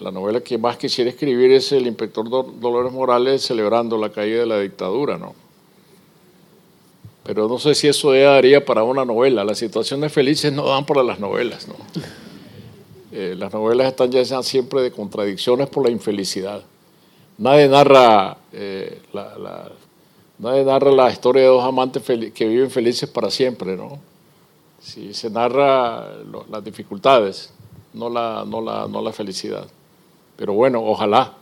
la novela que más quisiera escribir es El inspector Dolores Morales celebrando la caída de la dictadura, ¿no? Pero no sé si eso daría para una novela. Las situaciones felices no dan para las novelas, ¿no? Eh, las novelas están ya siempre de contradicciones por la infelicidad. Nadie narra, eh, la, nadie narra la historia de dos amantes que viven felices para siempre, ¿no? Si se narra las dificultades, no la, no la, no la felicidad. Pero bueno, ojalá,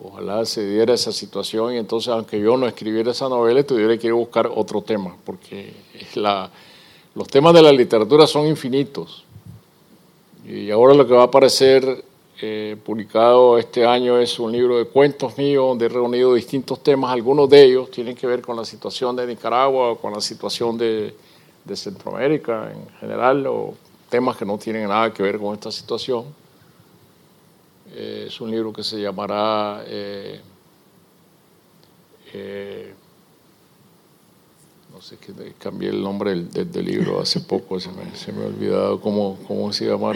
ojalá se diera esa situación y entonces, aunque yo no escribiera esa novela, tuviera que ir a buscar otro tema, porque los temas de la literatura son infinitos. Y ahora lo que va a aparecer eh, publicado este año es un libro de cuentos míos donde he reunido distintos temas. Algunos de ellos tienen que ver con la situación de Nicaragua o con la situación de, Centroamérica en general, o temas que no tienen nada que ver con esta situación. Eh, es un libro que se llamará eh, no sé, que cambié el nombre del, libro hace poco, se me, se me, ha olvidado cómo, cómo se llama.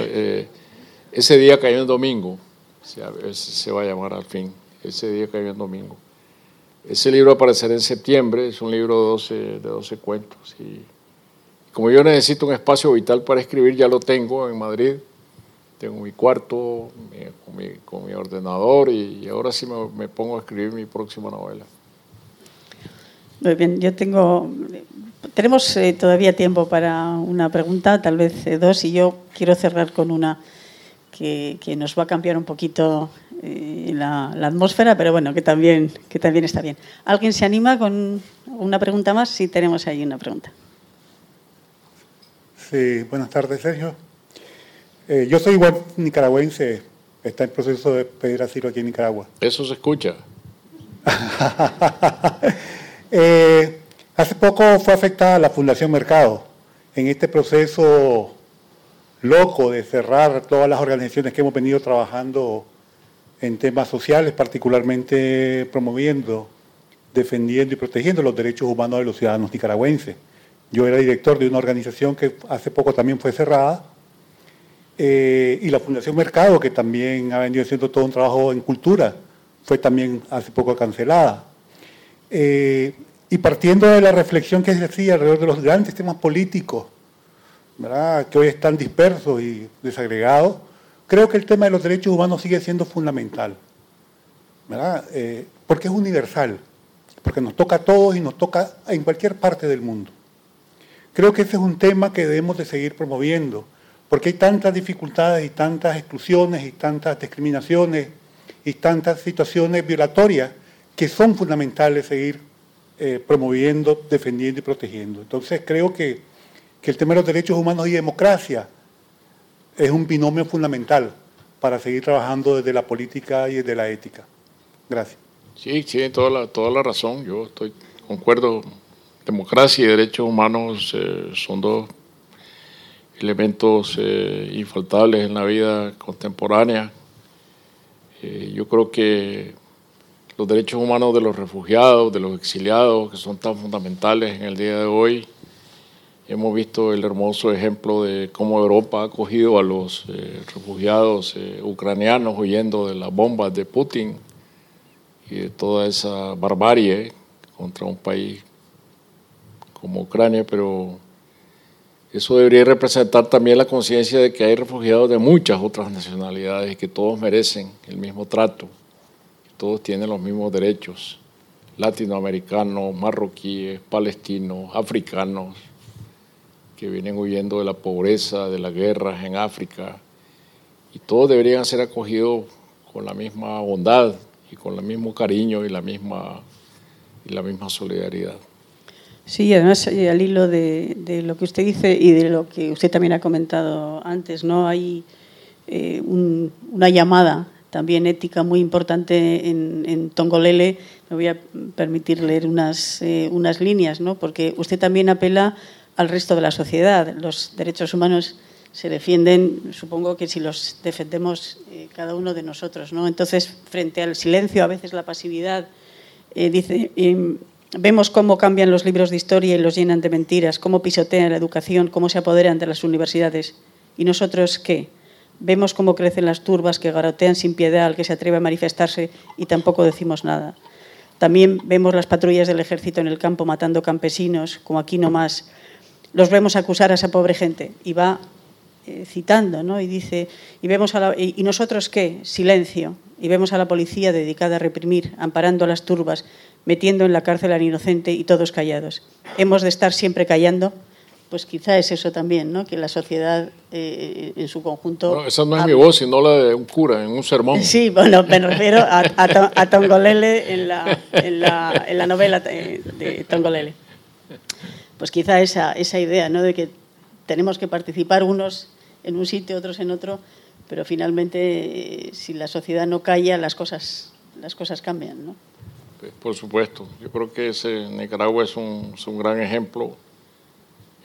ese día cayó en domingo, se, se, va a llamar al fin, ese día cayó en domingo. Ese libro aparecerá en septiembre, es un libro de 12, de 12 cuentos. Y como yo necesito un espacio vital para escribir, ya lo tengo en Madrid tengo mi cuarto con, mi, ordenador y, ahora sí me, pongo a escribir mi próxima novela. Muy bien, yo tengo, tenemos eh, todavía tiempo para una pregunta, tal vez eh, dos, y yo quiero cerrar con una que, nos va a cambiar un poquito eh, la, la, atmósfera, pero bueno, que también, que también está bien. ¿Alguien se anima con una pregunta más? Sí, tenemos ahí una pregunta. Sí, buenas tardes, Sergio. Eh, yo soy igual nicaragüense, está en proceso de pedir asilo aquí en Nicaragua. Eso se escucha. Eh, hace poco fue afectada la Fundación Mercado en este proceso loco de cerrar todas las organizaciones que hemos venido trabajando en temas sociales, particularmente promoviendo, defendiendo y protegiendo los derechos humanos de los ciudadanos nicaragüenses. Yo era director de una organización que hace poco también fue cerrada eh, y la Fundación Mercado, que también ha venido haciendo todo un trabajo en cultura, fue también hace poco cancelada. Eh, y partiendo de la reflexión que se hacía alrededor de los grandes temas políticos, ¿verdad? que hoy están dispersos y desagregados, creo que el tema de los derechos humanos sigue siendo fundamental, ¿verdad? Eh, porque es universal, porque nos toca a todos y nos toca en cualquier parte del mundo. Creo que ese es un tema que debemos de seguir promoviendo porque hay tantas dificultades y tantas exclusiones y tantas discriminaciones y tantas situaciones violatorias que son fundamentales seguir eh, promoviendo, defendiendo y protegiendo. Entonces creo que, el tema de los derechos humanos y democracia es un binomio fundamental para seguir trabajando desde la política y desde la ética. Gracias. Sí, tiene toda la, toda la razón. Yo estoy concuerdo. Democracia y derechos humanos eh, son dos elementos eh, infaltables en la vida contemporánea. Yo creo que los derechos humanos de los refugiados, de los exiliados, que son tan fundamentales en el día de hoy, hemos visto el hermoso ejemplo de cómo Europa ha acogido a los eh, refugiados ucranianos huyendo de las bombas de Putin y de toda esa barbarie contra un país como Ucrania, pero eso debería representar también la conciencia de que hay refugiados de muchas otras nacionalidades y que todos merecen el mismo trato, todos tienen los mismos derechos, latinoamericanos, marroquíes, palestinos, africanos, que vienen huyendo de la pobreza, de las guerras en África, y todos deberían ser acogidos con la misma bondad y con el mismo cariño y la misma, y la misma solidaridad. Sí, además eh, al hilo de, lo que usted dice y de lo que usted también ha comentado antes, ¿no? Hay eh, un, una llamada también ética muy importante en, en, Tongolele. Me voy a permitir leer unas, eh, unas líneas, ¿no? porque usted también apela al resto de la sociedad. Los derechos humanos se defienden, supongo que si los defendemos eh, cada uno de nosotros. ¿no? Entonces, frente al silencio, a veces la pasividad, eh, dice, vemos cómo cambian los libros de historia y los llenan de mentiras, cómo pisotean la educación, cómo se apoderan de las universidades. ¿Y nosotros qué? Vemos cómo crecen las turbas que garotean sin piedad al que se atreve a manifestarse y tampoco decimos nada. También vemos las patrullas del ejército en el campo matando campesinos, como aquí nomás. Los vemos acusar a esa pobre gente y va eh, citando, ¿no? Y dice, y, vemos a la, y, nosotros qué? Silencio. Y vemos a la policía dedicada a reprimir, amparando a las turbas, metiendo en la cárcel al inocente y todos callados. Hemos de estar siempre callando. Pues quizá es eso también, ¿no? que la sociedad eh, en su conjunto... No, esa no es mi voz, sino la de un cura en un sermón. Sí, bueno, me refiero a, a, a Tongolele en la, en, la, en la novela de, de Tongolele. Pues quizá esa, esa idea ¿no? de que tenemos que participar unos en un sitio, otros en otro, pero finalmente eh, si la sociedad no calla, las cosas, las cosas cambian. ¿no? Por supuesto, yo creo que ese Nicaragua es un, es un gran ejemplo.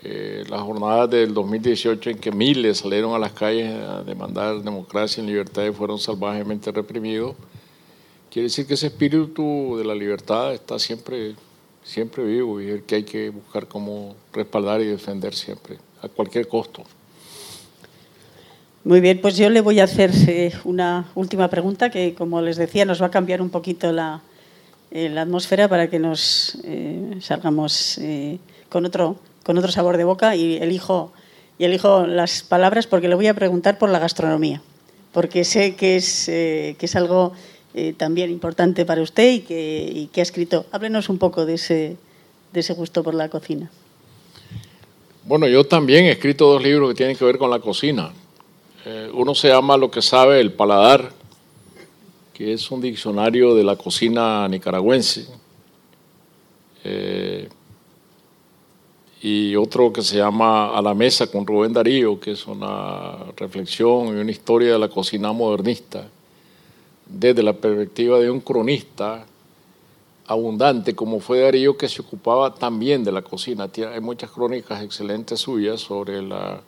Eh, las jornadas del 2018 en que miles salieron a las calles a demandar democracia y libertad y fueron salvajemente reprimidos, quiere decir que ese espíritu de la libertad está siempre, siempre vivo y es el que hay que buscar cómo respaldar y defender siempre, a cualquier costo. Muy bien, pues yo le voy a hacer eh, una última pregunta que, como les decía, nos va a cambiar un poquito la, eh, la atmósfera para que nos eh, salgamos con, otro, con otro sabor de boca y elijo, y elijo las palabras porque le voy a preguntar por la gastronomía, porque sé que es, que es algo también importante para usted y que, ha escrito. Háblenos un poco de ese, de ese gusto por la cocina. Bueno, yo también he escrito dos libros que tienen que ver con la cocina. Eh, uno se llama Lo que sabe el paladar, que es un diccionario de la cocina nicaragüense. Eh, y otro que se llama A la mesa con Rubén Darío, que es una reflexión y una historia de la cocina modernista, desde la perspectiva de un cronista abundante como fue Darío, que se ocupaba también de la cocina. Hay muchas crónicas excelentes suyas sobre la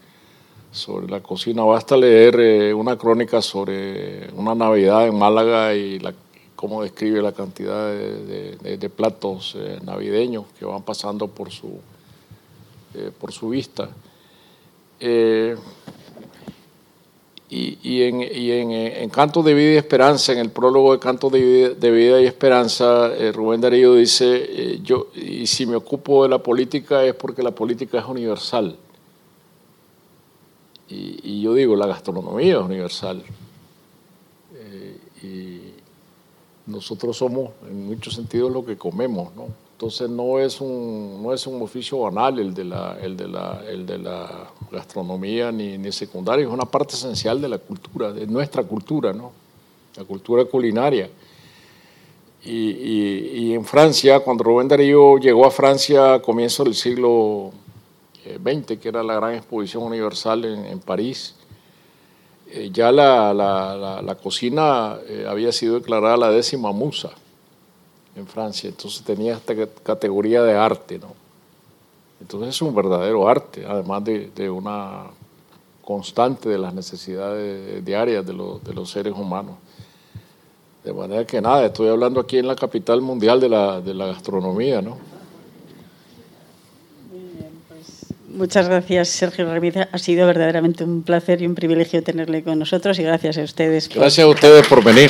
sobre la cocina. Basta leer eh, una crónica sobre una Navidad en Málaga y cómo describe la cantidad de platos eh, navideños que van pasando por su, eh, por su vista. y, y, en, y en, en, Canto de Vida y Esperanza, en el prólogo de Canto de Vida, y Esperanza, Rubén Darío dice, yo, y si me ocupo de la política es porque la política es universal. Y, y, yo digo, la gastronomía es universal. Eh, y nosotros somos, en muchos sentidos, lo que comemos, ¿no? Entonces no es un, no es un oficio banal el de la, el de la, el de la gastronomía ni, ni secundario, es una parte esencial de la cultura, de nuestra cultura, ¿no? La cultura culinaria. Y, en Francia, cuando Rubén Darío llegó a Francia a comienzos del siglo 20, que era la gran exposición universal en, en París, eh, ya la, la, la, la cocina eh, había sido declarada la décima musa en Francia, entonces tenía esta categoría de arte, ¿no? Entonces es un verdadero arte, además de, de una constante de las necesidades diarias de, lo, de, los seres humanos. De manera que nada, estoy hablando aquí en la capital mundial de la, de la gastronomía, ¿no? Muchas gracias, Sergio Ramírez. Ha sido verdaderamente un placer y un privilegio tenerle con nosotros y gracias a ustedes. Por... Gracias a ustedes por venir.